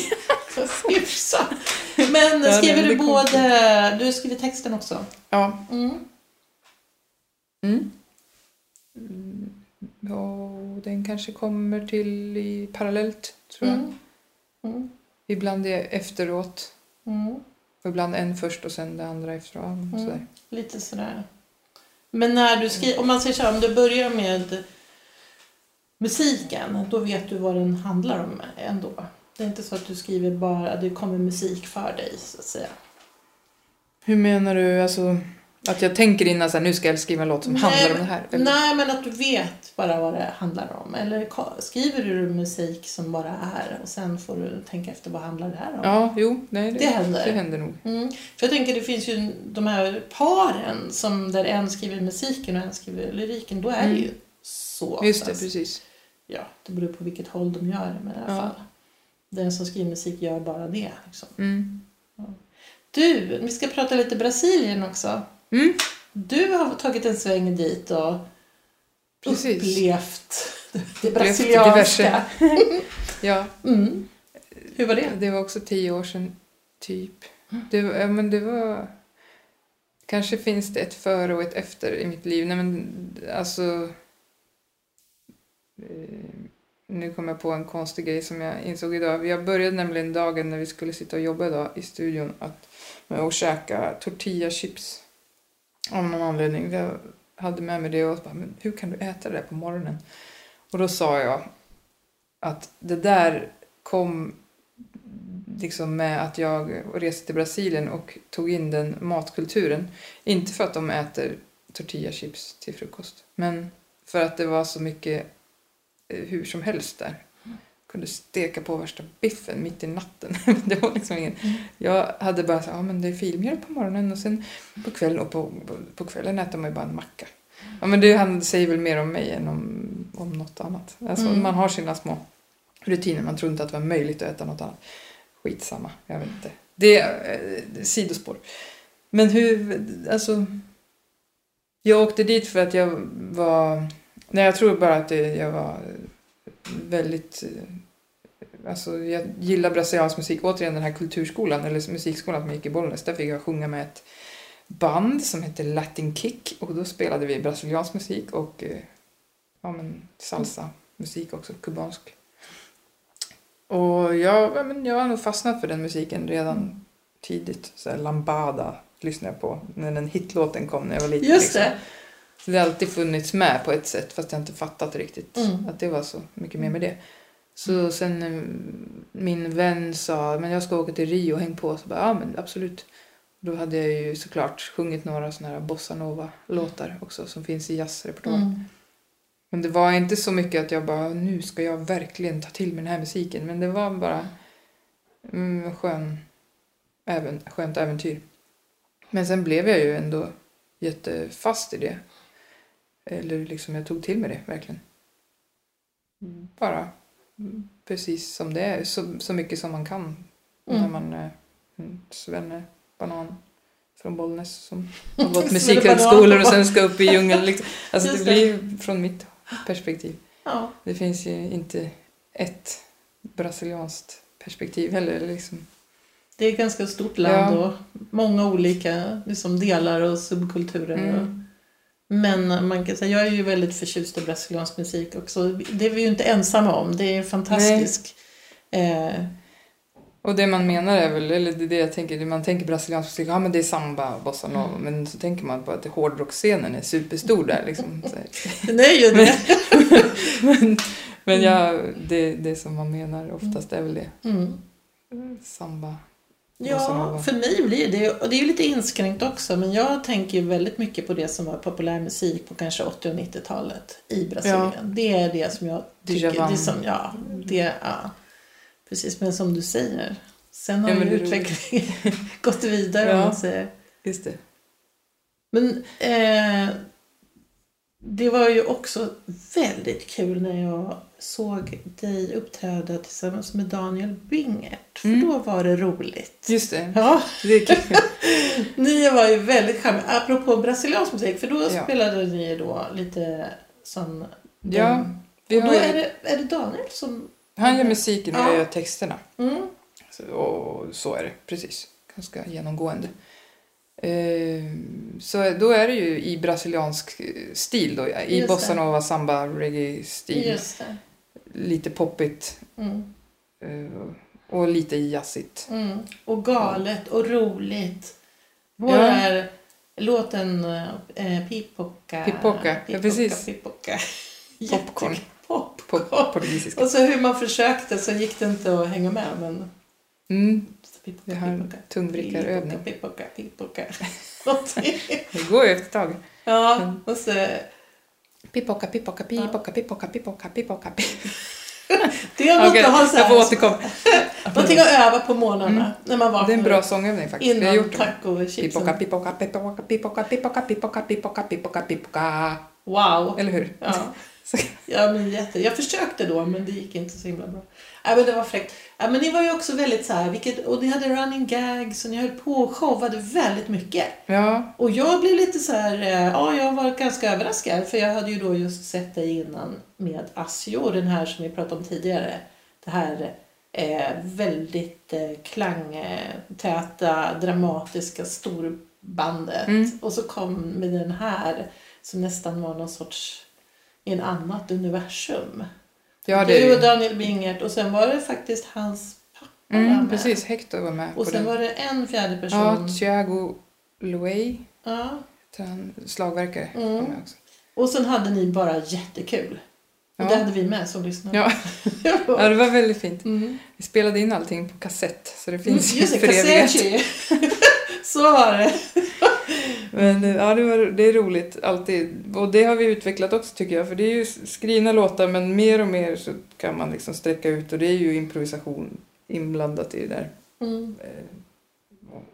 [SPEAKER 1] Hyfsat. Men
[SPEAKER 2] Ja,
[SPEAKER 1] skriver du
[SPEAKER 2] det
[SPEAKER 1] både... Du skriver texten också?
[SPEAKER 2] Ja.
[SPEAKER 1] Mm.
[SPEAKER 2] Ja, den kanske kommer till i parallellt, tror jag.
[SPEAKER 1] Mm. Mm.
[SPEAKER 2] Ibland är efteråt.
[SPEAKER 1] Mm.
[SPEAKER 2] Och ibland en först och sen det andra efteråt.
[SPEAKER 1] Mm.
[SPEAKER 2] Sådär.
[SPEAKER 1] Lite sådär. Men när du skriver, om man säger så här, om du börjar med musiken, då vet du vad den handlar om ändå. Det är inte så att du skriver bara, det kommer musik för dig så att säga.
[SPEAKER 2] Hur menar du? Alltså, att jag tänker innan så här, nu ska jag skriva en låt som
[SPEAKER 1] Nej,
[SPEAKER 2] handlar om det här? Eller?
[SPEAKER 1] Nej, men att du vet bara vad det handlar om. Eller skriver du musik som bara är och sen får du tänka efter vad handlar det här om.
[SPEAKER 2] Ja, jo, nej, det,
[SPEAKER 1] Det händer.
[SPEAKER 2] Det händer nog.
[SPEAKER 1] Mm. För jag tänker det finns ju de här paren som där en skriver musiken och en skriver lyriken. Då är det
[SPEAKER 2] Mm.
[SPEAKER 1] ju så
[SPEAKER 2] Just det, precis.
[SPEAKER 1] Ja, det beror på vilket håll de gör det med i alla
[SPEAKER 2] Ja.
[SPEAKER 1] fall. Den som skriver musik gör bara det. Liksom.
[SPEAKER 2] Mm.
[SPEAKER 1] Du, vi ska prata lite Brasilien också.
[SPEAKER 2] Mm.
[SPEAKER 1] du har tagit en sväng dit och
[SPEAKER 2] Precis.
[SPEAKER 1] upplevt det brasilianska.
[SPEAKER 2] Ja,
[SPEAKER 1] Mm. Hur var det?
[SPEAKER 2] det var också tio år sedan, typ. Det, var- ja, men det var... Kanske finns det ett före och ett efter i mitt liv. Nej, men alltså... eh, Nu kom jag på en konstig grej som jag insåg idag. Jag började nämligen dagen när vi skulle sitta och jobba idag i studion att, med att käka tortillachips. Av någon anledning. Jag hade med mig det och bara, men hur kan du äta det där på morgonen? Och då sa jag att det där kom liksom med att jag reste till Brasilien och tog in den matkulturen. Inte för att de äter tortillachips till frukost, men för att det var så mycket eh, hur som helst där. Kunde steka på värsta biffen mitt i natten. det var liksom ingen... Jag hade bara så ja men det är filmjölk på morgonen och sen på kvällen och på, på, på kvällen äter man ju bara en macka. Ja men det säger väl mer om mig än om, om något annat. Alltså
[SPEAKER 1] Mm.
[SPEAKER 2] man har sina små rutiner, man tror inte att det var möjligt att äta något annat. Skitsamma, jag vet inte. Det är eh, sidospår. Men hur, alltså... Jag åkte dit för att jag var... Nej, jag tror bara att jag var väldigt... Alltså, jag gillar brasiliansk musik. Återigen den här kulturskolan, eller musikskolan som jag gick i Bollnäs. Där fick jag sjunga med ett band som hette Latin Kick. Och då spelade vi brasiliansk musik och eh, ja, men salsa musik också, kubansk. Och jag, ja, men jag har nog fastnat för den musiken redan tidigt. Så här, Lambada lyssnade jag på när den hitlåten kom när jag var liten.
[SPEAKER 1] Just
[SPEAKER 2] liksom.
[SPEAKER 1] det.
[SPEAKER 2] Så det har alltid funnits med på ett sätt fast jag inte fattat riktigt
[SPEAKER 1] Mm.
[SPEAKER 2] att det var så mycket mer med det. Så sen eh, min vän sa men jag ska åka till Rio och häng på. Så bara, ja men absolut. Då hade jag ju såklart sjungit några såna här bossanova-låtar också som finns i jazzrepertoaren.
[SPEAKER 1] Mm.
[SPEAKER 2] Men det var inte så mycket att jag bara, nu ska jag verkligen ta till mig den här musiken. Men det var bara mm, skön, även, skönt äventyr. Men sen blev jag ju ändå jättefast i det. Eller liksom jag tog till mig det verkligen. Bara mm, precis som det är. Så, så mycket som man kan när
[SPEAKER 1] Mm.
[SPEAKER 2] man är en svenne banan från Bollnäs som har gått musikhögskolor och sen ska upp i djungeln. Liksom. Alltså
[SPEAKER 1] Just det.
[SPEAKER 2] blir från mitt perspektiv.
[SPEAKER 1] Ja.
[SPEAKER 2] Det finns ju inte ett brasilianskt perspektiv heller. Liksom.
[SPEAKER 1] Det är ett ganska stort land
[SPEAKER 2] Ja.
[SPEAKER 1] och många olika liksom, delar och subkulturer.
[SPEAKER 2] Mm.
[SPEAKER 1] Men man kan säga, jag är ju väldigt förtjust i brasiliansk musik också. Det är vi ju inte ensamma om. Det är fantastisk. Eh,
[SPEAKER 2] Och det man menar är väl, eller det är det jag tänker, man tänker brasiliansk musik, ja men det är samba, bossa nova, men så tänker man på att hårdrockscenen är superstor där liksom.
[SPEAKER 1] Det är ju det.
[SPEAKER 2] men men ja, det, det som man menar oftast är väl det.
[SPEAKER 1] Mm.
[SPEAKER 2] Samba.
[SPEAKER 1] Ja, för mig blir det, och det är ju lite inskränkt också, men jag tänker ju väldigt mycket på det som var populärmusik på kanske 80 och 90-talet i Brasilien. Det är det som jag tycker,
[SPEAKER 2] Djavan.
[SPEAKER 1] det som, ja, det, ja, precis, men som du säger, sen har
[SPEAKER 2] Ja,
[SPEAKER 1] ju
[SPEAKER 2] det-
[SPEAKER 1] utvecklingen gått vidare om
[SPEAKER 2] Ja.
[SPEAKER 1] man säger.
[SPEAKER 2] Just det.
[SPEAKER 1] Men eh, det var ju också väldigt kul när jag såg dig uppträda tillsammans med Daniel Bingert. För
[SPEAKER 2] Mm.
[SPEAKER 1] då var det roligt.
[SPEAKER 2] Just det.
[SPEAKER 1] Ja,
[SPEAKER 2] Det
[SPEAKER 1] ni var ju väldigt charmiga. Apropå brasiliansk musik, för då
[SPEAKER 2] Ja.
[SPEAKER 1] spelade ni då lite som...
[SPEAKER 2] Ja, vi
[SPEAKER 1] och då
[SPEAKER 2] har,
[SPEAKER 1] är det, är det Daniel som...
[SPEAKER 2] han gör musiken och
[SPEAKER 1] Ja.
[SPEAKER 2] jag gör texterna.
[SPEAKER 1] Mm.
[SPEAKER 2] Så, och så är det, precis. Ganska genomgående. Eh, så då är det ju i brasiliansk eh, stil då, i
[SPEAKER 1] Just
[SPEAKER 2] bossa
[SPEAKER 1] det.
[SPEAKER 2] nova, samba, reggae-stil. Lite poppigt
[SPEAKER 1] Mm.
[SPEAKER 2] eh, och lite jazzigt.
[SPEAKER 1] Mm. Och galet och roligt. Vår
[SPEAKER 2] Ja.
[SPEAKER 1] är låten eh, Pipoca.
[SPEAKER 2] Pipoca, ja, precis.
[SPEAKER 1] Pipoca.
[SPEAKER 2] Popcorn.
[SPEAKER 1] Pop.
[SPEAKER 2] På portugisiska.
[SPEAKER 1] Och så hur man försökte så gick det inte att hänga med. Men
[SPEAKER 2] Mm, vi har tungvrickarövning. Det går ju efter ett tag.
[SPEAKER 1] ja, och så...
[SPEAKER 2] Pipoca, pipoca, pipoca, pipoca, pipoca, pipoca.
[SPEAKER 1] Det måste
[SPEAKER 2] Okej,
[SPEAKER 1] ha så
[SPEAKER 2] jag får återkomma.
[SPEAKER 1] någonting att öva på morgnarna
[SPEAKER 2] Mm.
[SPEAKER 1] när man vaknar.
[SPEAKER 2] Det är en bra sångövning faktiskt. Har
[SPEAKER 1] Innan
[SPEAKER 2] gjort det.
[SPEAKER 1] tacochipsen.
[SPEAKER 2] Pipoca, pipoca, pipoca, pipoca, pipoca, pipoca, pipoca, pipoca, pipoca.
[SPEAKER 1] Wow!
[SPEAKER 2] Eller hur?
[SPEAKER 1] Ja. ja men jätte. Jag försökte då men det gick inte så himla bra. Ja, men det var fräckt. Ja, men ni var ju också väldigt så här, vilket, och ni hade running gags och ni höll på och showade väldigt mycket.
[SPEAKER 2] Ja,
[SPEAKER 1] Och jag blev lite så här, eh, ja jag var ganska överraskad för jag hade ju då just sett dig innan med Asio, den här som vi pratade om tidigare. Det här eh, väldigt eh, klangtäta, dramatiska storbandet.
[SPEAKER 2] Mm.
[SPEAKER 1] Och så kom med den här som nästan var någon sorts, i en annat universum.
[SPEAKER 2] ja det
[SPEAKER 1] du och Daniel Bingert och sen var det faktiskt hans pappa
[SPEAKER 2] mm,
[SPEAKER 1] med.
[SPEAKER 2] Precis, Hector var med
[SPEAKER 1] Och sen
[SPEAKER 2] den.
[SPEAKER 1] var det en fjärde person.
[SPEAKER 2] Ja, Thiago Louey,
[SPEAKER 1] Ja.
[SPEAKER 2] han, slagverkare,
[SPEAKER 1] Mm.
[SPEAKER 2] var med också.
[SPEAKER 1] Och sen hade ni bara jättekul. Och
[SPEAKER 2] Ja.
[SPEAKER 1] det hade vi med som lyssnare.
[SPEAKER 2] Ja. Ja, det var väldigt fint.
[SPEAKER 1] Mm.
[SPEAKER 2] Vi spelade in allting på kassett, så det finns ju
[SPEAKER 1] Just det,
[SPEAKER 2] förevigat.
[SPEAKER 1] Kassetti. Så var det.
[SPEAKER 2] Men eh, ja, det, var, det är roligt alltid. Och det har vi utvecklat också tycker jag. För det är ju skrivna låtar men mer och mer så kan man liksom sträcka ut och det är ju improvisation inblandat i det där.
[SPEAKER 1] Mm.
[SPEAKER 2] Eh,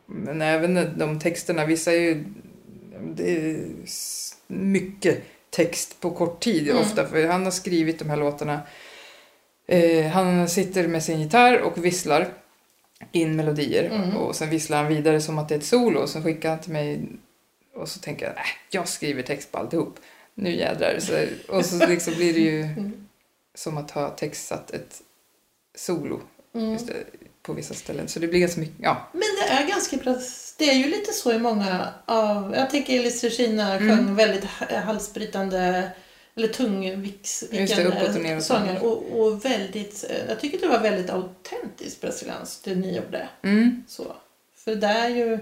[SPEAKER 2] Men även de texterna, vissa är ju... Det är mycket text på kort tid
[SPEAKER 1] Mm.
[SPEAKER 2] ofta för han har skrivit de här låtarna. Eh, han sitter med sin gitarr och visslar in melodier
[SPEAKER 1] Mm.
[SPEAKER 2] och sen visslar han vidare som att det är ett solo och sen skickar han till mig och så tänker jag, äh, jag skriver text på alltihop. Nu jädrar. Så, och så liksom blir det ju
[SPEAKER 1] Mm.
[SPEAKER 2] som att ha textsatt ett solo
[SPEAKER 1] Mm.
[SPEAKER 2] det, på vissa ställen. Så det blir ganska mycket, ja.
[SPEAKER 1] Men det är ganska bra. Det är ju lite så i många av... Jag tänker Elis Regina
[SPEAKER 2] Mm.
[SPEAKER 1] sjöng väldigt ha- halsbrytande eller
[SPEAKER 2] neråt.
[SPEAKER 1] sånger. Och, och väldigt... eh, Jag tycker det var väldigt autentiskt brasilianskt det ni gjorde.
[SPEAKER 2] Mm.
[SPEAKER 1] Så. För det är ju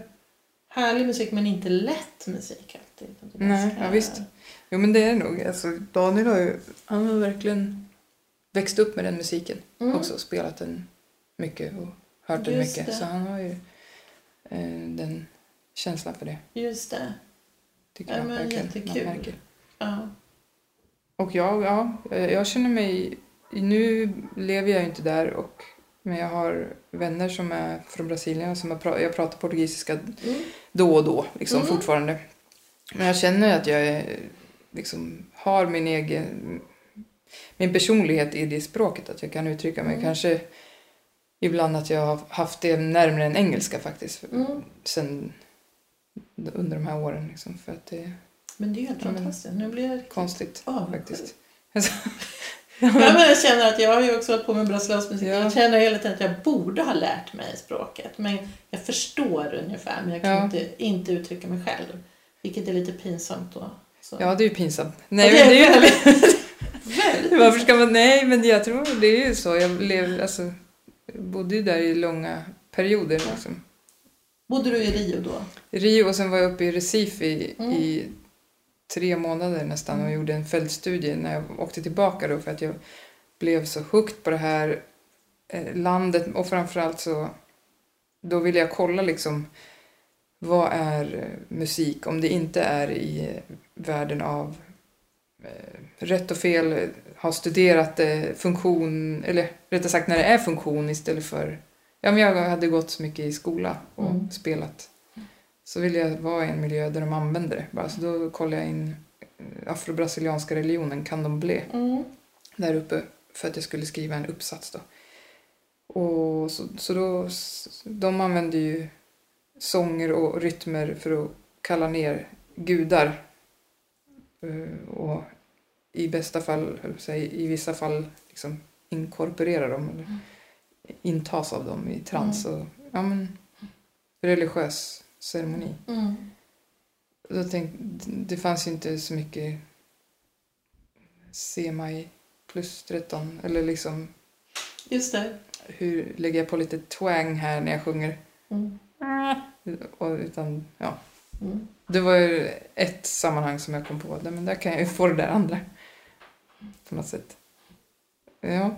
[SPEAKER 1] härlig musik men inte lätt musik alltid.
[SPEAKER 2] Nej, ja, visst. Jo men det är det nog. Alltså, Daniel har ju, han har verkligen växt upp med den musiken
[SPEAKER 1] Mm.
[SPEAKER 2] också. Spelat den mycket och hört den
[SPEAKER 1] Just
[SPEAKER 2] mycket.
[SPEAKER 1] det.
[SPEAKER 2] Så han har ju eh, den känslan för det.
[SPEAKER 1] Just det.
[SPEAKER 2] Tycker
[SPEAKER 1] Ja,
[SPEAKER 2] jag verkligen
[SPEAKER 1] jättekul.
[SPEAKER 2] man märker.
[SPEAKER 1] Ja.
[SPEAKER 2] Och jag, ja, eh, jag känner mig... Nu lever jag ju inte där och men jag har vänner som är från Brasilien som har jag pratar portugisiska
[SPEAKER 1] Mm.
[SPEAKER 2] Då och då liksom
[SPEAKER 1] Mm.
[SPEAKER 2] fortfarande. Men jag känner att jag är, liksom, har min egen min personlighet i det språket, att jag kan uttrycka mig.
[SPEAKER 1] Mm.
[SPEAKER 2] Kanske ibland att jag har haft det närmare än engelska faktiskt.
[SPEAKER 1] Mm.
[SPEAKER 2] Sen under de här åren liksom, för att det
[SPEAKER 1] Men det är ju helt
[SPEAKER 2] Ja,
[SPEAKER 1] fantastiskt. Nu blir jag riktigt
[SPEAKER 2] konstigt
[SPEAKER 1] avundsjuk.
[SPEAKER 2] faktiskt.
[SPEAKER 1] Ja, men jag känner att jag har ju också hållit på med brasiliansk musik.
[SPEAKER 2] Ja.
[SPEAKER 1] Jag känner hela tiden att jag borde ha lärt mig språket. Men jag förstår ungefär, men jag kan
[SPEAKER 2] Ja.
[SPEAKER 1] inte, inte uttrycka mig själv. Vilket är lite pinsamt då. Så.
[SPEAKER 2] Ja, det är ju pinsamt. Nej,
[SPEAKER 1] det
[SPEAKER 2] men det
[SPEAKER 1] är
[SPEAKER 2] ju
[SPEAKER 1] väldigt, väldigt
[SPEAKER 2] Varför ska man... Nej, men jag tror det är ju så. Jag lev, alltså, bodde ju där i långa perioder. Liksom.
[SPEAKER 1] Bodde du i Rio då?
[SPEAKER 2] Rio och sen var jag uppe i Recife i,
[SPEAKER 1] Mm.
[SPEAKER 2] i tre månader nästan och
[SPEAKER 1] Mm.
[SPEAKER 2] gjorde en fältstudie när jag åkte tillbaka då för att jag blev så hooked på det här eh, landet och framförallt så då ville jag kolla liksom vad är eh, musik om det inte är i eh, världen av rätt och fel, har studerat funktion, eller rättare sagt när det är funktion istället för Ja, men jag hade gått så mycket i skola och
[SPEAKER 1] Mm.
[SPEAKER 2] spelat. Så ville jag vara i en miljö där de använder det. Bara, så då kollade jag in eh, afro-brasilianska religionen, candomblé,
[SPEAKER 1] Mm.
[SPEAKER 2] där uppe för att jag skulle skriva en uppsats då. Och så, så då, de använder ju sånger och rytmer för att kalla ner gudar. Eh, Och i bästa fall, i vissa fall liksom inkorporera dem. Eller
[SPEAKER 1] Mm.
[SPEAKER 2] intas av dem i trans. Och, ja, men, religiös ceremoni.
[SPEAKER 1] Mm.
[SPEAKER 2] Då tänkte, det fanns ju inte så mycket C-maj plus 13. Eller liksom,
[SPEAKER 1] Just det.
[SPEAKER 2] hur lägger jag på lite twang här när jag sjunger?
[SPEAKER 1] Mm.
[SPEAKER 2] Och, utan, ja.
[SPEAKER 1] Mm.
[SPEAKER 2] Det var ju ett sammanhang som jag kom på. Men där kan jag ju få det där andra. På något sätt. Ja.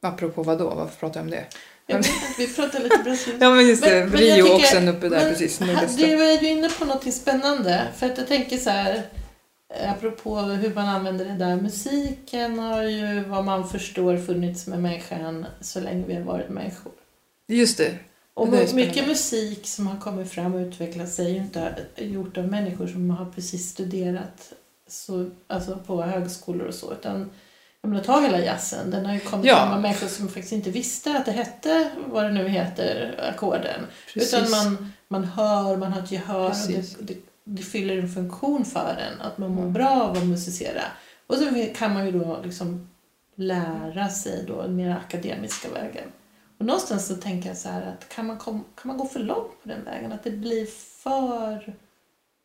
[SPEAKER 2] Apropå vad då? Varför pratar jag om det?
[SPEAKER 1] Jag vet inte, vi pratar lite brasilianska.
[SPEAKER 2] Ja men just det,
[SPEAKER 1] Men- men
[SPEAKER 2] Rio
[SPEAKER 1] tycker-
[SPEAKER 2] och sen uppe där
[SPEAKER 1] men
[SPEAKER 2] precis.
[SPEAKER 1] Du är ju inne på något spännande. För att jag tänker så här, eh, apropå hur man använder det där. Musiken har ju, vad man förstår, funnits med människan så länge vi har varit människor.
[SPEAKER 2] Just det.
[SPEAKER 1] Och
[SPEAKER 2] Det
[SPEAKER 1] mycket musik som har kommit fram och utvecklat sig är ju inte gjort av människor som har precis studerat så, alltså på högskolor och så. Utan jag menar, ta hela jazzen. Den har ju kommit
[SPEAKER 2] Ja.
[SPEAKER 1] med människor som faktiskt inte visste att det hette vad det nu heter, ackorden. Utan man, man hör, man har ett gehör och det, det, det fyller en funktion för en. Att man mår bra av att musicera. Och så kan man ju då liksom lära sig då den mer akademiska vägen. Och någonstans så tänker jag så här att kan man, kom, kan man gå för långt på den vägen? Att det blir för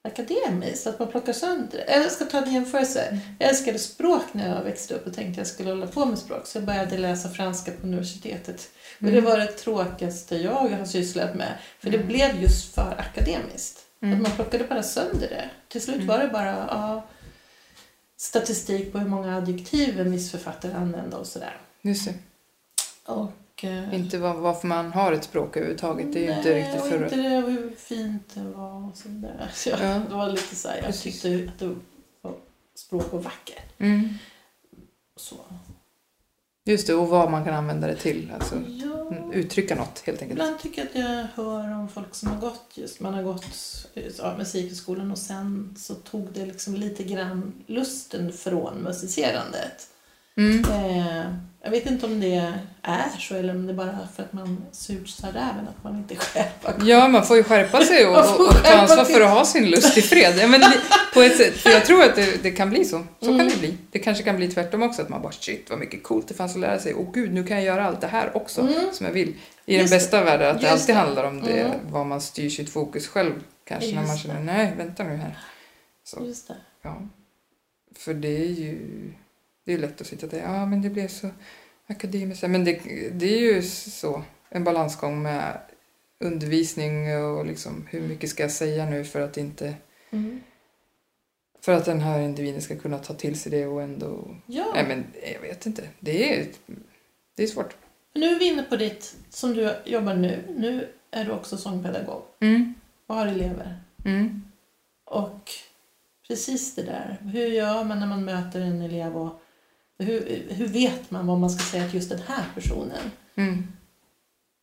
[SPEAKER 1] akademiskt, att man plockar sönder det. Jag ska ta en jämförelse. Jag älskade språk när jag växte upp och tänkte jag skulle hålla på med språk. Så jag började läsa franska på universitetet. Och det var det tråkigaste jag har sysslat med. För det blev just för akademiskt. Att man plockade bara sönder det. Till slut var det bara ja, statistik på hur många adjektiv en viss författare använde och sådär.
[SPEAKER 2] Just det.
[SPEAKER 1] Och, eh,
[SPEAKER 2] Inte var, varför man har ett språk överhuvudtaget. Det är ju inte
[SPEAKER 1] Nej,
[SPEAKER 2] riktigt
[SPEAKER 1] och
[SPEAKER 2] för...
[SPEAKER 1] inte det och hur fint det var och sådär. Så jag,
[SPEAKER 2] Ja.
[SPEAKER 1] Det var lite så här, jag
[SPEAKER 2] Precis.
[SPEAKER 1] tyckte att det var, språk var vackert.
[SPEAKER 2] Mm.
[SPEAKER 1] Så.
[SPEAKER 2] Just det, och vad man kan använda det till. Alltså,
[SPEAKER 1] Ja.
[SPEAKER 2] uttrycka något helt enkelt.
[SPEAKER 1] Ibland tycker jag att jag hör om folk som har gått just, man har gått ja, musikhögskolan och sen så tog det liksom lite grann lusten från musicerandet.
[SPEAKER 2] Mm.
[SPEAKER 1] Eh, jag vet inte om det är så eller om det är bara för att man susar räven att man inte själv
[SPEAKER 2] Ja, man får ju skärpa sig och, och, och ta ansvar för att ha sin lust i fred. Ja, men på ett sätt, för jag tror att det, det kan bli så. Så
[SPEAKER 1] Mm.
[SPEAKER 2] kan det bli. Det kanske kan bli tvärtom också, att man bara shit vad mycket coolt det fanns att lära sig. Åh gud, nu kan jag göra allt det här också
[SPEAKER 1] Mm.
[SPEAKER 2] som jag vill. I den
[SPEAKER 1] Just det.
[SPEAKER 2] bästa världen, att det
[SPEAKER 1] Just
[SPEAKER 2] alltid
[SPEAKER 1] det.
[SPEAKER 2] handlar om det,
[SPEAKER 1] Mm.
[SPEAKER 2] vad man styr sitt fokus själv. Kanske när man
[SPEAKER 1] Just
[SPEAKER 2] känner,
[SPEAKER 1] det.
[SPEAKER 2] nej vänta nu här. Så,
[SPEAKER 1] Just det.
[SPEAKER 2] ja. För det är ju det är lätt att sitta där, ja men det blev så akademiskt. Men det, det är ju så, en balansgång med undervisning och liksom hur mycket ska jag säga nu för att inte
[SPEAKER 1] Mm.
[SPEAKER 2] för att den här individen ska kunna ta till sig det och ändå...
[SPEAKER 1] Ja.
[SPEAKER 2] Nej men jag vet inte. Det är, det är svårt.
[SPEAKER 1] Nu är vi inne på ditt, som du jobbar nu. Nu är du också sångpedagog
[SPEAKER 2] Mm.
[SPEAKER 1] och har elever.
[SPEAKER 2] Mm.
[SPEAKER 1] Och precis det där, hur gör man när man möter en elev och hur, hur vet man vad man ska säga till just den här personen?
[SPEAKER 2] Mm.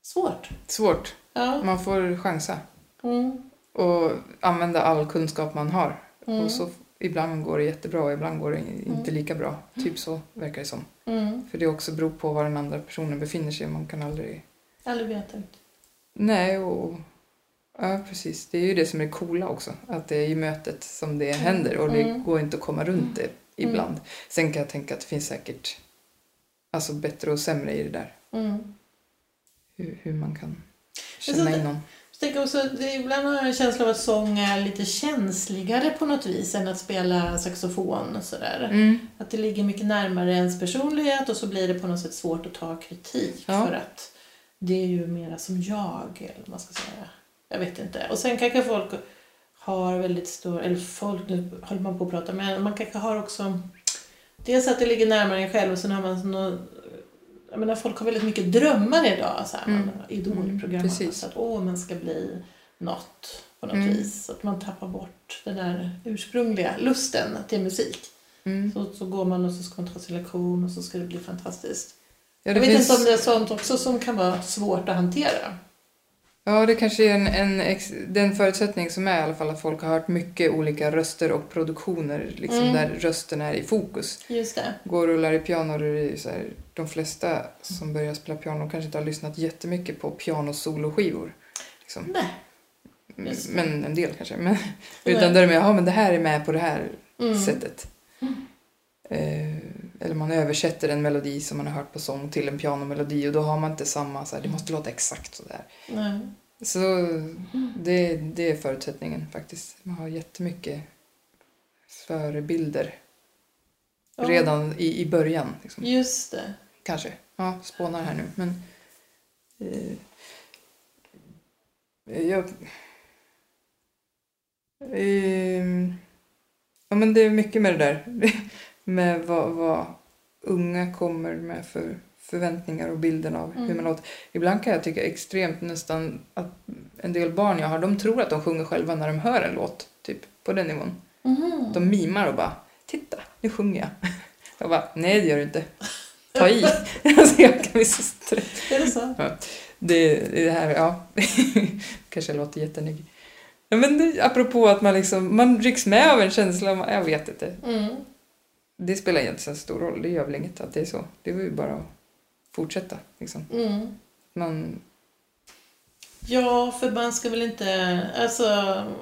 [SPEAKER 1] Svårt.
[SPEAKER 2] Svårt.
[SPEAKER 1] Ja.
[SPEAKER 2] Man får chansa
[SPEAKER 1] Mm.
[SPEAKER 2] och använda all kunskap man har.
[SPEAKER 1] Mm.
[SPEAKER 2] Och så ibland går det jättebra och ibland går det inte lika bra. Typ så verkar det som.
[SPEAKER 1] Mm.
[SPEAKER 2] För det också beror på var den andra personen befinner sig. Man kan aldrig...
[SPEAKER 1] Aldrig vetat.
[SPEAKER 2] Nej, och... Ja, precis. Det är ju det som är det coola också. Att det är i mötet som det händer och det
[SPEAKER 1] Mm.
[SPEAKER 2] går inte att komma runt det ibland. Sen kan jag tänka att det finns säkert alltså bättre och sämre i det där.
[SPEAKER 1] Mm.
[SPEAKER 2] Hur, hur man kan känna in någon.
[SPEAKER 1] Jag tänker också, det, ibland har jag en känsla av att sång är lite känsligare på något vis än att spela saxofon och sådär.
[SPEAKER 2] Mm.
[SPEAKER 1] Att det ligger mycket närmare ens personlighet och så blir det på något sätt svårt att ta kritik
[SPEAKER 2] Ja.
[SPEAKER 1] för att det är ju mera som jag, eller vad man ska säga. Jag vet inte. Och sen kanske folk har väldigt stor, eller folk, nu håller man på att prata, men man kanske har också dels att det ligger närmare en själv och sen har man något, jag menar folk har väldigt mycket drömmar idag, så här,
[SPEAKER 2] Mm.
[SPEAKER 1] man, idolprogram,
[SPEAKER 2] Mm,
[SPEAKER 1] så att åh, man ska bli något på något
[SPEAKER 2] Mm.
[SPEAKER 1] vis. Så att man tappar bort den där ursprungliga lusten till musik.
[SPEAKER 2] Mm.
[SPEAKER 1] Så, så går man och så ska man ta sin lektion och så ska det bli fantastiskt.
[SPEAKER 2] Ja,
[SPEAKER 1] jag vet
[SPEAKER 2] finns...
[SPEAKER 1] inte om det är sånt också som kan vara svårt att hantera.
[SPEAKER 2] Ja, det kanske är en, en ex... den förutsättning som är i alla fall att folk har hört mycket olika röster och produktioner liksom,
[SPEAKER 1] Mm.
[SPEAKER 2] där rösten är i fokus.
[SPEAKER 1] Just det.
[SPEAKER 2] Går och lär i piano, det så här, de flesta som börjar spela piano kanske inte har lyssnat jättemycket på pianosoloskivor. Liksom.
[SPEAKER 1] Nej.
[SPEAKER 2] Mm,
[SPEAKER 1] det.
[SPEAKER 2] Men en del kanske. Men, utan där är med, ja men det här är med på det här
[SPEAKER 1] Mm.
[SPEAKER 2] sättet. Eh, eller man översätter en melodi som man har hört på sång till en pianomelodi och då har man inte samma, så här, det måste låta exakt sådär.
[SPEAKER 1] Nej.
[SPEAKER 2] Så det, det är förutsättningen faktiskt. Man har jättemycket förebilder
[SPEAKER 1] Ja.
[SPEAKER 2] redan i, i början. Liksom.
[SPEAKER 1] Just det.
[SPEAKER 2] Kanske. Ja, spånar här nu. Men eh, jag... Eh, ja, men det är mycket med det där. med vad, vad unga kommer med för förväntningar och bilden av hur
[SPEAKER 1] Mm.
[SPEAKER 2] man låter. Ibland kan jag tycka extremt nästan att en del barn jag har, de tror att de sjunger själva när de hör en låt. Typ på den nivån.
[SPEAKER 1] Mhm.
[SPEAKER 2] De mimar och bara “Titta, nu sjunger jag”. Jag bara “Nej, det gör du inte. Ta i”. alltså jag kan bli så stressad.
[SPEAKER 1] Är det så?
[SPEAKER 2] Det, det här, ja. Kanske jag låter jättenygg. Ja, men det, apropå att man liksom, man rycks med av en känsla, man- jag vet inte.
[SPEAKER 1] Mm.
[SPEAKER 2] Det spelar egentligen så stor roll, det gör väl inget att det är så. Det var ju bara att fortsätta liksom.
[SPEAKER 1] Mm.
[SPEAKER 2] Man,
[SPEAKER 1] Ja, för man ska väl inte... Alltså,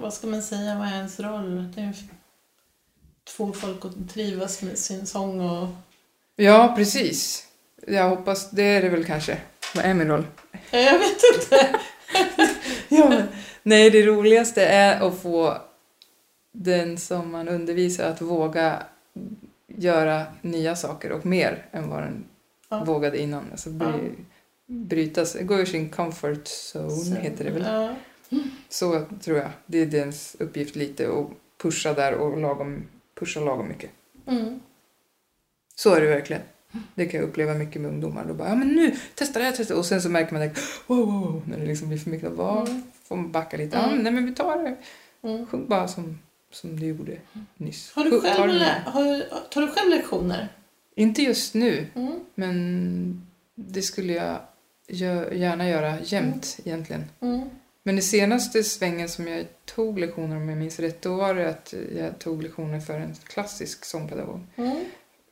[SPEAKER 1] vad ska man säga? Vad är ens roll? Det är få folk att trivas med sin sång och...
[SPEAKER 2] ja, precis. Jag hoppas, det är det väl kanske. Vad är min roll?
[SPEAKER 1] Ja, Jag vet inte.
[SPEAKER 2] Ja, men, nej, det roligaste är att få den som man undervisar att våga göra nya saker och mer än vad den
[SPEAKER 1] Ja.
[SPEAKER 2] vågade innan. Alltså bry,
[SPEAKER 1] Ja.
[SPEAKER 2] brytas, gå ur sin comfort zone
[SPEAKER 1] Så,
[SPEAKER 2] heter det väl.
[SPEAKER 1] Ja.
[SPEAKER 2] Så tror jag. Det är dens uppgift lite att pusha där och lagom, pusha lagom mycket.
[SPEAKER 1] Mm.
[SPEAKER 2] Så är det verkligen. Det kan jag uppleva mycket med ungdomar. Då bara, ja men nu, testa det här, testa Och sen så märker man direkt, wow, wow, när det liksom blir för mycket. Vad
[SPEAKER 1] Mm.
[SPEAKER 2] får man backa lite?
[SPEAKER 1] Mm.
[SPEAKER 2] Men nej men vi tar det.
[SPEAKER 1] Mm.
[SPEAKER 2] Sjung bara som, som du gjorde nyss.
[SPEAKER 1] Har du själv, har, tar du själv lektioner?
[SPEAKER 2] Inte just nu,
[SPEAKER 1] Mm.
[SPEAKER 2] men det skulle jag gärna göra jämt egentligen.
[SPEAKER 1] Mm.
[SPEAKER 2] Men i senaste svängen som jag tog lektioner om jag minns rätt, då var det att jag tog lektioner för en klassisk sångpedagog
[SPEAKER 1] Mm.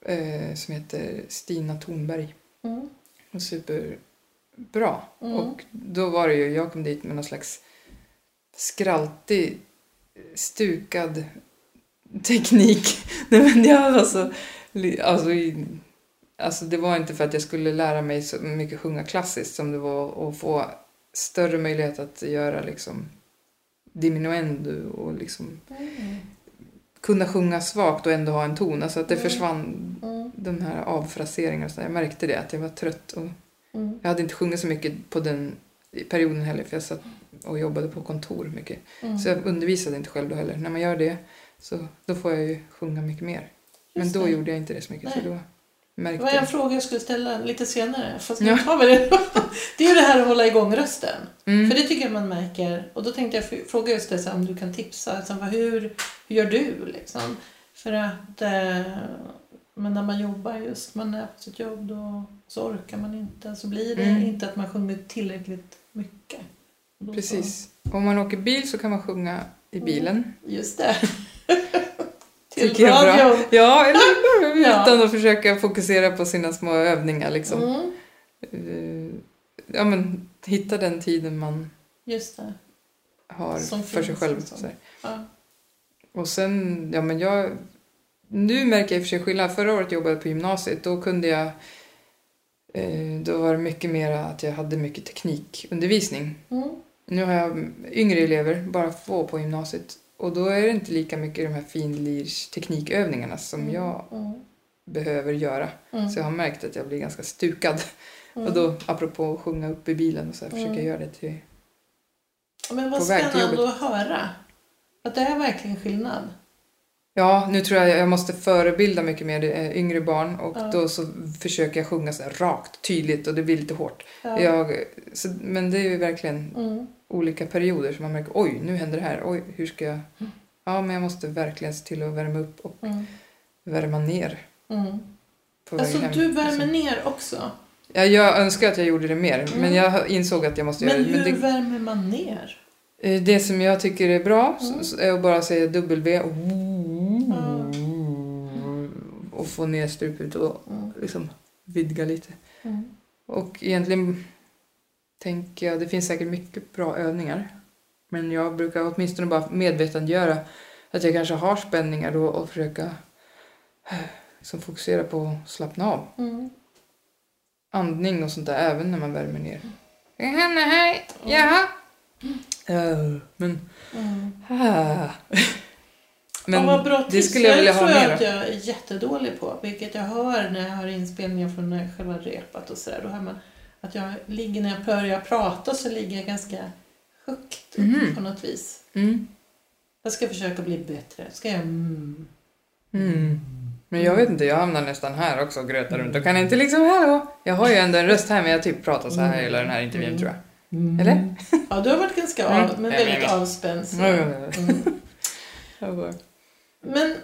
[SPEAKER 2] eh, som heter Stina Thornberg.
[SPEAKER 1] Mm.
[SPEAKER 2] Och superbra.
[SPEAKER 1] Mm.
[SPEAKER 2] Och då var det ju, jag kom dit med någon slags skraltig, stukad teknik. Nej men jag var så, alltså, alltså det var inte för att jag skulle lära mig så mycket sjunga klassiskt som det var att få större möjlighet att göra liksom diminuendo och liksom
[SPEAKER 1] Mm.
[SPEAKER 2] kunna sjunga svagt och ändå ha en ton. Alltså att det
[SPEAKER 1] Mm.
[SPEAKER 2] försvann
[SPEAKER 1] Mm.
[SPEAKER 2] de här avfraseringarna. och så. Jag märkte det, att jag var trött. Och
[SPEAKER 1] Mm.
[SPEAKER 2] jag hade inte sjungit så mycket på den perioden heller för jag satt och jobbade på kontor mycket.
[SPEAKER 1] Mm.
[SPEAKER 2] Så jag undervisade inte själv då heller. När man gör det så då får jag ju sjunga mycket mer. Men
[SPEAKER 1] Just
[SPEAKER 2] då
[SPEAKER 1] det.
[SPEAKER 2] gjorde jag inte det så mycket så då
[SPEAKER 1] Det
[SPEAKER 2] märkte
[SPEAKER 1] var en
[SPEAKER 2] jag.
[SPEAKER 1] fråga jag skulle ställa lite senare. Fast
[SPEAKER 2] Ja.
[SPEAKER 1] tar det. Det är ju det här att hålla igång rösten.
[SPEAKER 2] Mm.
[SPEAKER 1] För det tycker jag man märker. Och då tänkte jag fråga just det, så om du kan tipsa. Alltså, hur, hur gör du liksom? För att eh, men när man jobbar just, man är på sitt jobb då så orkar man inte. Så blir det
[SPEAKER 2] Mm.
[SPEAKER 1] inte att man sjunger tillräckligt mycket.
[SPEAKER 2] Precis. Om man åker bil så kan man sjunga i bilen.
[SPEAKER 1] Så, just det. Till
[SPEAKER 2] Tycker jag är bra. Ja, eller
[SPEAKER 1] Ja.
[SPEAKER 2] utan att försöka fokusera på sina små övningar liksom.
[SPEAKER 1] Mm,
[SPEAKER 2] Eh, Ja men hitta den tiden man
[SPEAKER 1] just det.
[SPEAKER 2] har
[SPEAKER 1] Som
[SPEAKER 2] för sig själv.
[SPEAKER 1] liksom. Ja.
[SPEAKER 2] Och sen, ja men jag... Nu märker jag i och för sig skillnad. Förra året jobbade jag på gymnasiet. Då kunde jag... Eh, då var det mycket mer att jag hade mycket teknikundervisning.
[SPEAKER 1] Mm,
[SPEAKER 2] Nu har jag yngre elever, bara få på gymnasiet. Och då är det inte lika mycket de här finlirs teknikövningarna som
[SPEAKER 1] mm,
[SPEAKER 2] jag
[SPEAKER 1] mm,
[SPEAKER 2] behöver göra.
[SPEAKER 1] mm,
[SPEAKER 2] Så jag har märkt att jag blir ganska stukad.
[SPEAKER 1] mm.
[SPEAKER 2] Och då, apropå att sjunga upp i bilen och så här, försöker jag
[SPEAKER 1] Mm.
[SPEAKER 2] göra det till...
[SPEAKER 1] Men vad
[SPEAKER 2] på väg till
[SPEAKER 1] att höra. Att det är verkligen skillnad.
[SPEAKER 2] Ja, nu tror jag jag måste förebilda mycket mer yngre barn och
[SPEAKER 1] Ja.
[SPEAKER 2] då så försöker jag sjunga så rakt, tydligt och det blir lite hårt.
[SPEAKER 1] Ja.
[SPEAKER 2] Jag, så, men det är ju verkligen
[SPEAKER 1] Mm,
[SPEAKER 2] olika perioder som man märker oj, nu händer det här, oj, hur ska jag...
[SPEAKER 1] Mm.
[SPEAKER 2] Ja, men jag måste verkligen se till att värma upp och
[SPEAKER 1] mm,
[SPEAKER 2] värma ner
[SPEAKER 1] mm. Alltså
[SPEAKER 2] hem.
[SPEAKER 1] du värmer
[SPEAKER 2] liksom.
[SPEAKER 1] ner också.
[SPEAKER 2] Ja, jag önskar att jag gjorde det mer, men
[SPEAKER 1] Mm.
[SPEAKER 2] jag insåg att jag måste
[SPEAKER 1] Men
[SPEAKER 2] göra det.
[SPEAKER 1] hur
[SPEAKER 2] Men det,
[SPEAKER 1] värmer man ner?
[SPEAKER 2] eh, det som jag tycker är bra
[SPEAKER 1] Mm.
[SPEAKER 2] är att bara säga W och, få ner strupet och
[SPEAKER 1] Mm,
[SPEAKER 2] liksom vidga lite. Och egentligen tänker jag, det finns säkert mycket bra övningar. Men jag brukar åtminstone bara medvetandegöra att jag kanske har spänningar då och försöka liksom fokusera på att slappna av.
[SPEAKER 1] mm.
[SPEAKER 2] Andning och sånt där, även när man värmer ner. Hanna, hej! Jaha? Eh, Men...
[SPEAKER 1] Mm.
[SPEAKER 2] Ah. Men
[SPEAKER 1] ja, bra
[SPEAKER 2] det skulle jag vilja ha
[SPEAKER 1] tror jag
[SPEAKER 2] mer
[SPEAKER 1] att jag är jättedålig på. Vilket jag hör när jag har inspelningar från när jag själv har repat och sådär. Då hör man att jag ligger när jag börjar prata så ligger jag ganska högt
[SPEAKER 2] Mhm.
[SPEAKER 1] på något vis.
[SPEAKER 2] Mm.
[SPEAKER 1] Jag ska försöka bli bättre. Ska jag mm.
[SPEAKER 2] Mm. Men jag vet inte, jag hamnar nästan här också och grötar runt och kan inte liksom hallå. Jag har ju ändå en röst här men jag typ pratar så här hela den här intervjun tror jag. Eller?
[SPEAKER 1] Ja, du har varit ganska av,
[SPEAKER 2] Mm.
[SPEAKER 1] men väldigt avspänd. Mm. Men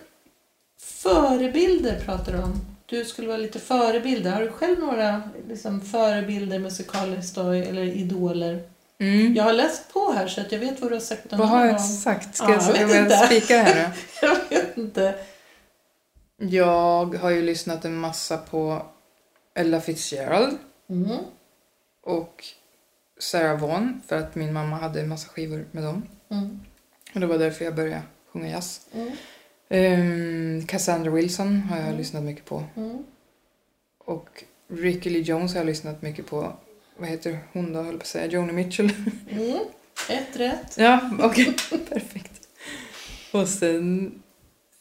[SPEAKER 1] förebilder pratar du om. Du skulle vara lite förebilder. Har du själv några liksom, förebilder musikaliskt då, eller idoler?
[SPEAKER 2] Mm.
[SPEAKER 1] Jag har läst på här så att jag vet vad du har sagt
[SPEAKER 2] Vad har jag sagt? Ska
[SPEAKER 1] Ja,
[SPEAKER 2] jag,
[SPEAKER 1] jag
[SPEAKER 2] jag, spika det här nu?
[SPEAKER 1] Jag vet inte.
[SPEAKER 2] Jag har ju lyssnat en massa på Ella Fitzgerald
[SPEAKER 1] Mm.
[SPEAKER 2] och Sarah Vaughan för att min mamma hade en massa skivor med dem.
[SPEAKER 1] Mm.
[SPEAKER 2] Och det var därför jag började sjunga jazz.
[SPEAKER 1] Mm.
[SPEAKER 2] Ehm, Cassandra Wilson har jag
[SPEAKER 1] Mm.
[SPEAKER 2] lyssnat mycket på.
[SPEAKER 1] Mm.
[SPEAKER 2] Och Ricky Lee Jones har jag lyssnat mycket på. Vad heter hon då, höll på att säga? Joni Mitchell.
[SPEAKER 1] Mm. Ett rätt.
[SPEAKER 2] Ja, okej. Perfekt. Och sen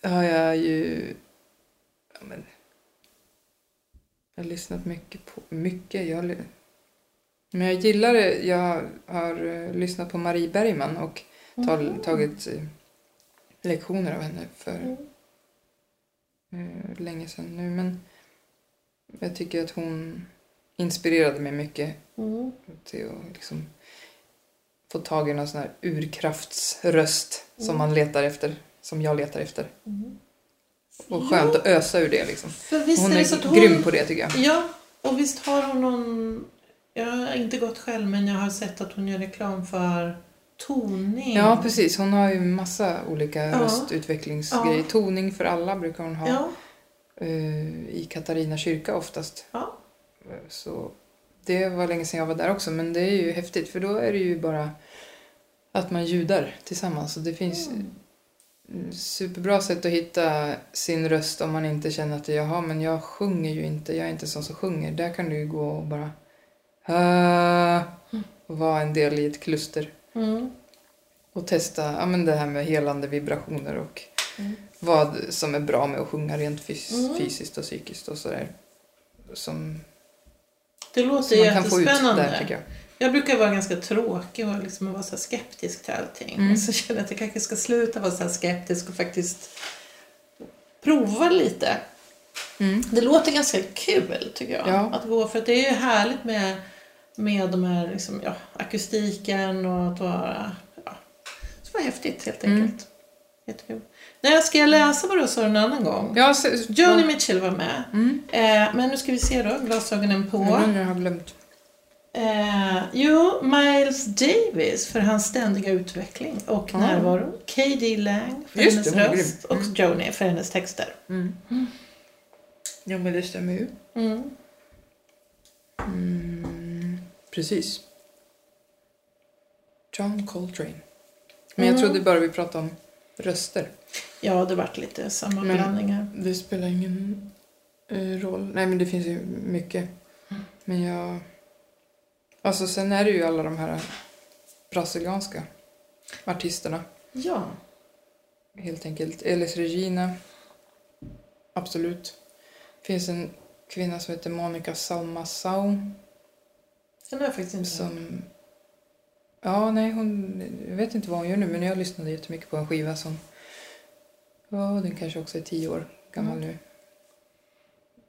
[SPEAKER 2] har jag ju... Ja, men, jag har lyssnat mycket på... Mycket? Jag, men jag gillar. Jag har eh, lyssnat på Marie Bergman och
[SPEAKER 1] Mm.
[SPEAKER 2] tagit eh, lektioner av henne för
[SPEAKER 1] Mm.
[SPEAKER 2] eh, länge sedan nu. Men jag tycker att hon inspirerade mig mycket
[SPEAKER 1] Mm.
[SPEAKER 2] till att liksom få tag i någon sån här urkraftsröst som
[SPEAKER 1] Mm.
[SPEAKER 2] man letar efter, som jag letar efter.
[SPEAKER 1] Mm.
[SPEAKER 2] Och skönt att ösa ur det liksom. Hon
[SPEAKER 1] är
[SPEAKER 2] är
[SPEAKER 1] hon...
[SPEAKER 2] grym på det tycker jag.
[SPEAKER 1] Ja, och visst har hon någon... Jag har inte gått själv, men jag har sett att hon gör reklam för toning.
[SPEAKER 2] Ja, precis. Hon har ju massa olika
[SPEAKER 1] Ja.
[SPEAKER 2] röstutvecklingsgrejer.
[SPEAKER 1] Ja.
[SPEAKER 2] Toning för alla brukar hon ha
[SPEAKER 1] Ja,
[SPEAKER 2] eh, i Katarina kyrka oftast.
[SPEAKER 1] ja.
[SPEAKER 2] Eh, Så det var länge sedan jag var där också, men det är ju häftigt för då är det ju bara att man ljudar tillsammans. Och det finns
[SPEAKER 1] Mm.
[SPEAKER 2] superbra sätt att hitta sin röst om man inte känner att jaha, men jag sjunger ju inte, jag är inte sån som sjunger. Där kan du ju gå och bara och vara en del i ett kluster
[SPEAKER 1] Mm.
[SPEAKER 2] och testa ja, men det här med helande vibrationer och
[SPEAKER 1] Mm.
[SPEAKER 2] vad som är bra med att sjunga rent fys-
[SPEAKER 1] Mm.
[SPEAKER 2] fysiskt och psykiskt och sådär. Som,
[SPEAKER 1] Det låter
[SPEAKER 2] som
[SPEAKER 1] jättespännande.
[SPEAKER 2] där jag.
[SPEAKER 1] Jag brukar vara ganska tråkig och liksom vara så skeptisk till allting.
[SPEAKER 2] Mm.
[SPEAKER 1] Så känner jag att jag kanske ska sluta vara så skeptisk och faktiskt prova lite.
[SPEAKER 2] Mm.
[SPEAKER 1] Det låter ganska kul tycker jag.
[SPEAKER 2] Ja.
[SPEAKER 1] Att gå, för det är ju härligt med, med de här liksom, ja, akustiken och att vara... Ja, så var häftigt helt
[SPEAKER 2] Mm.
[SPEAKER 1] enkelt. Jättekul. Nej, ska jag läsa vad du sa en annan gång?
[SPEAKER 2] Ja, så,
[SPEAKER 1] Joni Mitchell var med.
[SPEAKER 2] Mm.
[SPEAKER 1] Eh, men nu ska vi se då, glasögonen på.
[SPEAKER 2] Mm, jag har glömt.
[SPEAKER 1] Eh, jo, Miles Davis för hans ständiga utveckling och
[SPEAKER 2] Ah.
[SPEAKER 1] närvaro. K.D. Lang för
[SPEAKER 2] Just
[SPEAKER 1] hennes
[SPEAKER 2] det,
[SPEAKER 1] röst
[SPEAKER 2] grym.
[SPEAKER 1] och
[SPEAKER 2] Mm.
[SPEAKER 1] Joni för hennes texter.
[SPEAKER 2] Mm. Ja, men det stämmer ju. Precis. John Coltrane. Men jag
[SPEAKER 1] Mm.
[SPEAKER 2] trodde bara vi pratade om röster.
[SPEAKER 1] Ja, det vart lite
[SPEAKER 2] Men-
[SPEAKER 1] sammanblandningar.
[SPEAKER 2] Det spelar ingen eh, roll. Nej, men det finns ju mycket. Men jag... Alltså, sen är det ju alla de här brasilianska artisterna.
[SPEAKER 1] Ja.
[SPEAKER 2] Helt enkelt. Elis Regina. Absolut. Det finns en kvinna som heter Monica Salmasau.
[SPEAKER 1] Den har jag faktiskt inte.
[SPEAKER 2] Som... Ja, nej, hon... Jag vet inte vad hon gör nu, men jag lyssnade jättemycket på en skiva som... Ja, den kanske också är tio år gammal
[SPEAKER 1] Mm.
[SPEAKER 2] nu.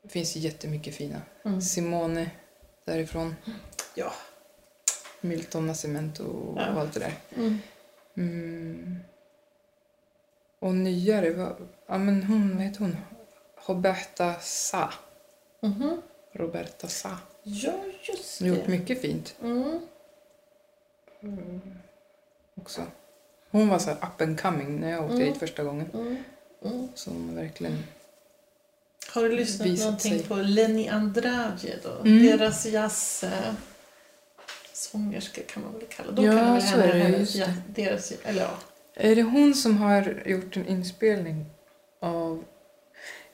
[SPEAKER 2] Det finns jättemycket fina.
[SPEAKER 1] Mm.
[SPEAKER 2] Simone därifrån.
[SPEAKER 1] Ja.
[SPEAKER 2] Milton Nascimento och
[SPEAKER 1] Ja.
[SPEAKER 2] allt det där.
[SPEAKER 1] Mm.
[SPEAKER 2] Mm. Och nyare var... Ja, men hon, vad heter hon? Roberta Sa.
[SPEAKER 1] Mhm.
[SPEAKER 2] Roberta Sa.
[SPEAKER 1] Ja, just
[SPEAKER 2] har gjort
[SPEAKER 1] det.
[SPEAKER 2] mycket fint
[SPEAKER 1] Mm.
[SPEAKER 2] också. Hon var så här up and coming när jag åkte
[SPEAKER 1] Mm.
[SPEAKER 2] dit första gången.
[SPEAKER 1] Mm. Mm.
[SPEAKER 2] Som verkligen...
[SPEAKER 1] Har du lyssnat någonting
[SPEAKER 2] sig.
[SPEAKER 1] på Lenny Andrade då?
[SPEAKER 2] Mm.
[SPEAKER 1] Deras jazz... eh, Sångerska kan man väl kalla Då
[SPEAKER 2] Ja,
[SPEAKER 1] kan man väl
[SPEAKER 2] så
[SPEAKER 1] henne,
[SPEAKER 2] är det,
[SPEAKER 1] hennes, ja,
[SPEAKER 2] det.
[SPEAKER 1] deras, eller ja.
[SPEAKER 2] Är det hon som har gjort en inspelning av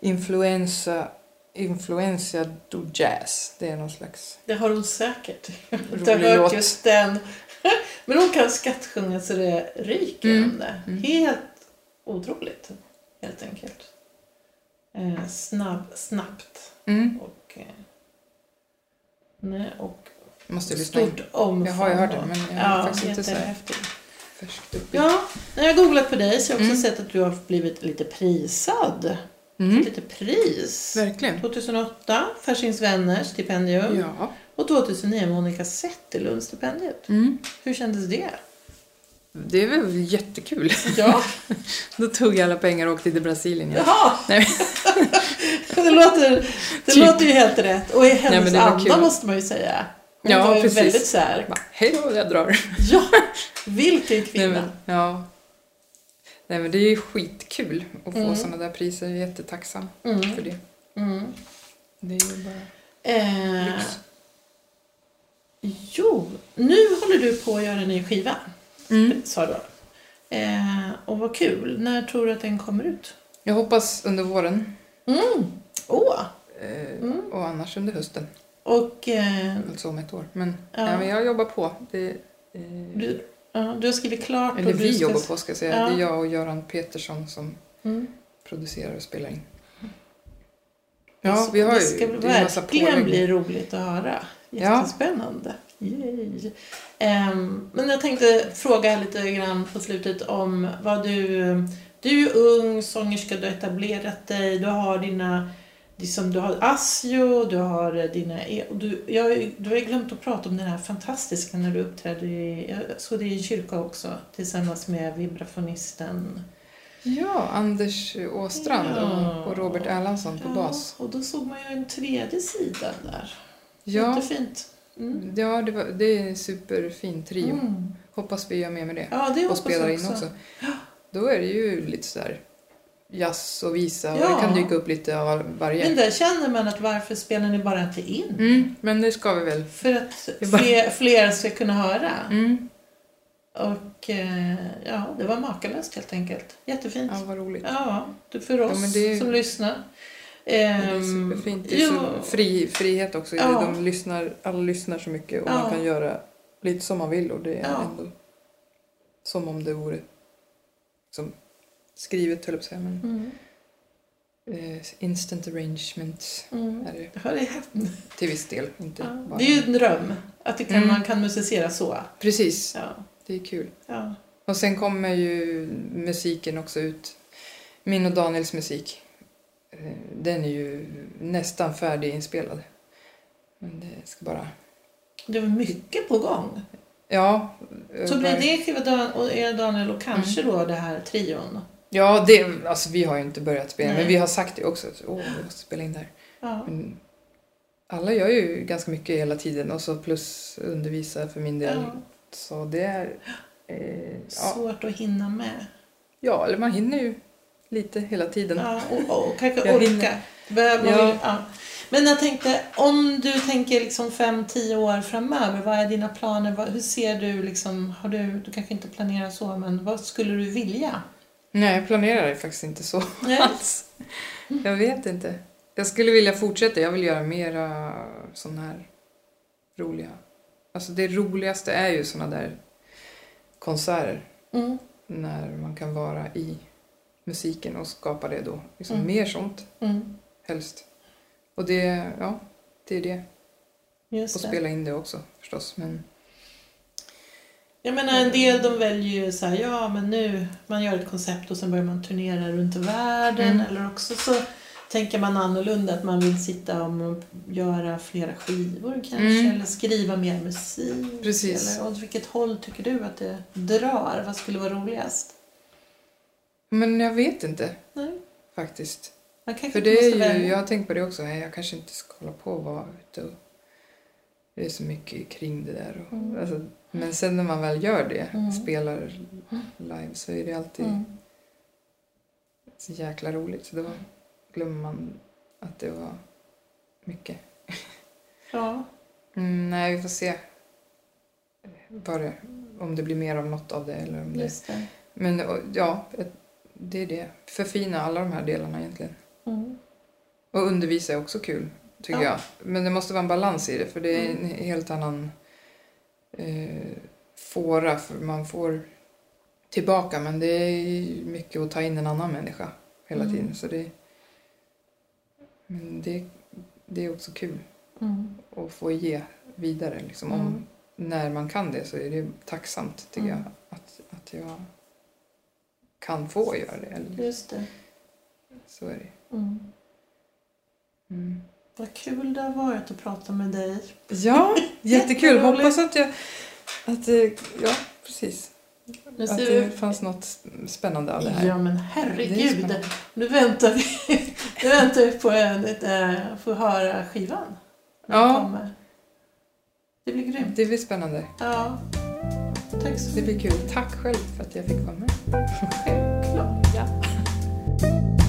[SPEAKER 2] Influenza, Influenza do Jazz? Det är någon slags
[SPEAKER 1] Det har hon säkert. Jag har hört just den. Men hon kan skattsjunga så det ryker
[SPEAKER 2] Mm.
[SPEAKER 1] om det.
[SPEAKER 2] Mm.
[SPEAKER 1] Helt otroligt, helt enkelt. Eh, snabb, snabbt
[SPEAKER 2] Mm.
[SPEAKER 1] och... Eh, nej, och
[SPEAKER 2] Måste
[SPEAKER 1] stort omfång.
[SPEAKER 2] Jag har ju hört det, men jag har
[SPEAKER 1] ja,
[SPEAKER 2] faktiskt inte så färskt upp
[SPEAKER 1] Ja, när jag har googlat på dig så har jag också
[SPEAKER 2] Mm.
[SPEAKER 1] sett att du har blivit lite prisad.
[SPEAKER 2] Mm.
[SPEAKER 1] Lite pris.
[SPEAKER 2] Verkligen.
[SPEAKER 1] 2008, Farsings vänner stipendium.
[SPEAKER 2] Ja.
[SPEAKER 1] Och 2009 Monica Zetterlund stipendiet.
[SPEAKER 2] Mm.
[SPEAKER 1] Hur kändes det?
[SPEAKER 2] Det väl jättekul.
[SPEAKER 1] Ja,
[SPEAKER 2] Då tog jag alla pengar och åkte till Brasilien. Ja.
[SPEAKER 1] jaha.
[SPEAKER 2] Nej.
[SPEAKER 1] det låter, det
[SPEAKER 2] Typ.
[SPEAKER 1] låter ju helt rätt. Och i hennes
[SPEAKER 2] var
[SPEAKER 1] anda
[SPEAKER 2] kul.
[SPEAKER 1] måste man ju säga. Hon
[SPEAKER 2] Ja,
[SPEAKER 1] var ju
[SPEAKER 2] precis.
[SPEAKER 1] väldigt så här,
[SPEAKER 2] Bara, Hej då, jag drar.
[SPEAKER 1] ja, vilken
[SPEAKER 2] Nej,
[SPEAKER 1] kvinna.
[SPEAKER 2] men, ja. Nej men det är ju skitkul att få
[SPEAKER 1] Mm.
[SPEAKER 2] sådana där priser. Jag är jättetacksam
[SPEAKER 1] Mm.
[SPEAKER 2] för det.
[SPEAKER 1] Mm.
[SPEAKER 2] Det är ju bara
[SPEAKER 1] Eh,
[SPEAKER 2] lyx.
[SPEAKER 1] jo, nu håller du på att göra en ny skiva,
[SPEAKER 2] Mm.
[SPEAKER 1] sa du. Eh, och vad kul. När tror du att den kommer ut?
[SPEAKER 2] Jag hoppas under våren
[SPEAKER 1] Mm. Åh!
[SPEAKER 2] eh,
[SPEAKER 1] Mm.
[SPEAKER 2] och annars under hösten.
[SPEAKER 1] Och eh,
[SPEAKER 2] Alltså om ett år. Men,
[SPEAKER 1] Ja.
[SPEAKER 2] ja. men jag jobbar på. Det, eh,
[SPEAKER 1] du, ja, du har skrivit klart.
[SPEAKER 2] eller vi
[SPEAKER 1] ska-
[SPEAKER 2] jobbar på ska jag säga.
[SPEAKER 1] Ja.
[SPEAKER 2] Det är jag och Göran Petersson som
[SPEAKER 1] Mm.
[SPEAKER 2] producerar och spelar in.
[SPEAKER 1] Det
[SPEAKER 2] Ja,
[SPEAKER 1] ska-
[SPEAKER 2] vi har
[SPEAKER 1] det
[SPEAKER 2] ju
[SPEAKER 1] ska
[SPEAKER 2] det en massa
[SPEAKER 1] verkligen bli roligt att höra.
[SPEAKER 2] Ja.
[SPEAKER 1] Jättespännande. Yay. Ehm, men jag tänkte fråga lite grann på slutet om vad du... Du är ung sångerska, du har etablerat dig, du har dina... Liksom, du har Asio, du har dina... e- Du, jag, du har ju glömt att prata om den här fantastiska när du uppträdde i... Jag såg det i en kyrka också tillsammans med vibrafonisten.
[SPEAKER 2] Ja, Anders Åstrand
[SPEAKER 1] Ja.
[SPEAKER 2] och, Robert Erlandsson på bas.
[SPEAKER 1] och då såg man ju en tredje sida där.
[SPEAKER 2] Ja,
[SPEAKER 1] Jättefint. Mm.
[SPEAKER 2] ja det, var, det är en superfin trio.
[SPEAKER 1] Mm.
[SPEAKER 2] Hoppas vi gör mer med det.
[SPEAKER 1] Ja, det
[SPEAKER 2] och spelar
[SPEAKER 1] jag
[SPEAKER 2] in också. Då är det ju lite sådär jazz och visa och
[SPEAKER 1] Ja.
[SPEAKER 2] det kan dyka upp lite av varje.
[SPEAKER 1] Men där känner man att varför spelar ni bara inte in?
[SPEAKER 2] Mm, men det ska vi väl.
[SPEAKER 1] För att
[SPEAKER 2] bara-
[SPEAKER 1] fler, fler ska kunna höra.
[SPEAKER 2] Mm.
[SPEAKER 1] Och eh, ja, det var makalöst helt enkelt. Jättefint.
[SPEAKER 2] Ja, vad roligt.
[SPEAKER 1] Ja, för oss
[SPEAKER 2] det är-
[SPEAKER 1] som lyssnar.
[SPEAKER 2] Det är
[SPEAKER 1] Ehm,
[SPEAKER 2] superfint. Det är
[SPEAKER 1] jo,
[SPEAKER 2] så fri, frihet också.
[SPEAKER 1] Ja.
[SPEAKER 2] De lyssnar, alla lyssnar så mycket och
[SPEAKER 1] Ja.
[SPEAKER 2] man kan göra lite som man vill och det är
[SPEAKER 1] Ja.
[SPEAKER 2] ändå som om det vore som skrivet höll jag på att säga. Men,
[SPEAKER 1] Mm,
[SPEAKER 2] eh, instant arrangement
[SPEAKER 1] mm.
[SPEAKER 2] är det
[SPEAKER 1] Ja, det, är,
[SPEAKER 2] till viss del. Inte
[SPEAKER 1] ja.
[SPEAKER 2] bara.
[SPEAKER 1] det är ju en dröm att det kan,
[SPEAKER 2] Mm.
[SPEAKER 1] man kan musicera så.
[SPEAKER 2] Precis,
[SPEAKER 1] Ja,
[SPEAKER 2] det är kul.
[SPEAKER 1] ja.
[SPEAKER 2] Och sen kommer ju musiken också ut. Min och Daniels musik. eh, Den är ju nästan färdiginspelad. Men det ska bara...
[SPEAKER 1] Det var mycket på gång.
[SPEAKER 2] Ja.
[SPEAKER 1] Så blir det skiva och Daniel och kanske
[SPEAKER 2] Mm.
[SPEAKER 1] då det här trion.
[SPEAKER 2] Ja, det, alltså vi har ju inte börjat spela,
[SPEAKER 1] Nej.
[SPEAKER 2] men vi har sagt det också. Att, Åh, vi måste spela in där.
[SPEAKER 1] Ja.
[SPEAKER 2] Men alla gör ju ganska mycket hela tiden och så plus undervisa för min del.
[SPEAKER 1] Ja.
[SPEAKER 2] Så det är... Eh, ja.
[SPEAKER 1] Svårt att hinna med.
[SPEAKER 2] ja, eller man hinner ju lite hela tiden.
[SPEAKER 1] Ja, och, och kanske
[SPEAKER 2] Jag
[SPEAKER 1] orka.
[SPEAKER 2] hinner.
[SPEAKER 1] Behöver
[SPEAKER 2] Ja.
[SPEAKER 1] ja. Men jag tänkte, om du tänker liksom fem, tio år framöver, vad är dina planer? Hur ser du, liksom, har du, du kanske inte planerar så, men vad skulle du vilja?
[SPEAKER 2] Nej, jag planerar det faktiskt inte så
[SPEAKER 1] Nej.
[SPEAKER 2] alls. Jag vet inte. Jag skulle vilja fortsätta. Jag vill göra mera sådana här roliga... Alltså det roligaste är ju sådana där konserter.
[SPEAKER 1] Mm.
[SPEAKER 2] när man kan vara i musiken och skapa det då. Liksom
[SPEAKER 1] Mm.
[SPEAKER 2] Mer sånt
[SPEAKER 1] Mm.
[SPEAKER 2] helst. Och det, ja, det är det. Och
[SPEAKER 1] Just det.
[SPEAKER 2] spela in det också förstås. Men
[SPEAKER 1] Jag menar en del de väljer ju så här, ja men nu, man gör ett koncept och sen börjar man turnera runt i världen.
[SPEAKER 2] Mm.
[SPEAKER 1] Eller också så tänker man annorlunda, att man vill sitta och göra flera skivor kanske.
[SPEAKER 2] Mm.
[SPEAKER 1] Eller skriva mer musik.
[SPEAKER 2] Precis.
[SPEAKER 1] Eller åt vilket håll tycker du att det drar? Vad skulle vara roligast?
[SPEAKER 2] Men jag vet inte
[SPEAKER 1] Nej,
[SPEAKER 2] faktiskt. För det är ju,
[SPEAKER 1] välja.
[SPEAKER 2] jag har tänkt på det också, jag kanske inte ska hålla på och vara ute och det är så mycket kring det där. Och,
[SPEAKER 1] Mm.
[SPEAKER 2] alltså, men sen när man väl gör det,
[SPEAKER 1] Mm.
[SPEAKER 2] spelar live, så är det alltid
[SPEAKER 1] Mm.
[SPEAKER 2] så jäkla roligt. Så då glömmer man att det var mycket.
[SPEAKER 1] Ja,
[SPEAKER 2] Mm, nej, vi får se vad det, om det blir mer av något av det. Eller om det.
[SPEAKER 1] just det.
[SPEAKER 2] Men ja, det är det. Förfina alla de här delarna egentligen.
[SPEAKER 1] Mm.
[SPEAKER 2] Och undervisa är också kul, tycker
[SPEAKER 1] Ja.
[SPEAKER 2] jag. Men det måste vara en balans i det, för det är en
[SPEAKER 1] Mm.
[SPEAKER 2] helt annan eh, fåra. För man får tillbaka, men det är mycket att ta in en annan människa hela
[SPEAKER 1] Mm.
[SPEAKER 2] tiden. Så det, men det, det är också kul
[SPEAKER 1] Mm.
[SPEAKER 2] att få ge vidare. Liksom. Om,
[SPEAKER 1] Mm.
[SPEAKER 2] när man kan det så är det tacksamt, tycker
[SPEAKER 1] Mm.
[SPEAKER 2] jag, att, att jag kan få göra det. Eller,
[SPEAKER 1] Just det.
[SPEAKER 2] så är det.
[SPEAKER 1] Vad kul det har varit att prata med dig.
[SPEAKER 2] Ja, jättekul. Hoppas att jag... Att, eh, ja, precis.
[SPEAKER 1] Nu
[SPEAKER 2] Att det
[SPEAKER 1] vi-
[SPEAKER 2] fanns något spännande av det här.
[SPEAKER 1] Ja men herregud. Nu väntar vi, nu väntar vi på en, ett, äh, få höra skivan.
[SPEAKER 2] Ja.
[SPEAKER 1] kommer. Det blir grymt.
[SPEAKER 2] Det blir spännande.
[SPEAKER 1] Ja. Tack så
[SPEAKER 2] Det blir kul. Tack själv för att jag fick vara med.
[SPEAKER 1] Självklart.
[SPEAKER 2] Ja.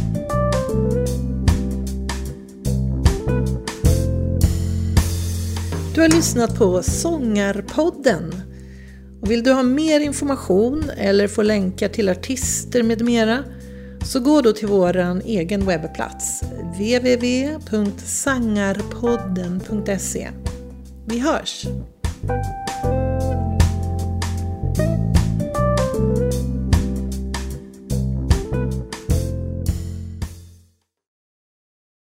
[SPEAKER 1] Du har lyssnat på Sångarpodden. Och vill du ha mer information eller få länkar till artister med mera så gå då till vår egen webbplats www.sangarpodden.se. Vi hörs!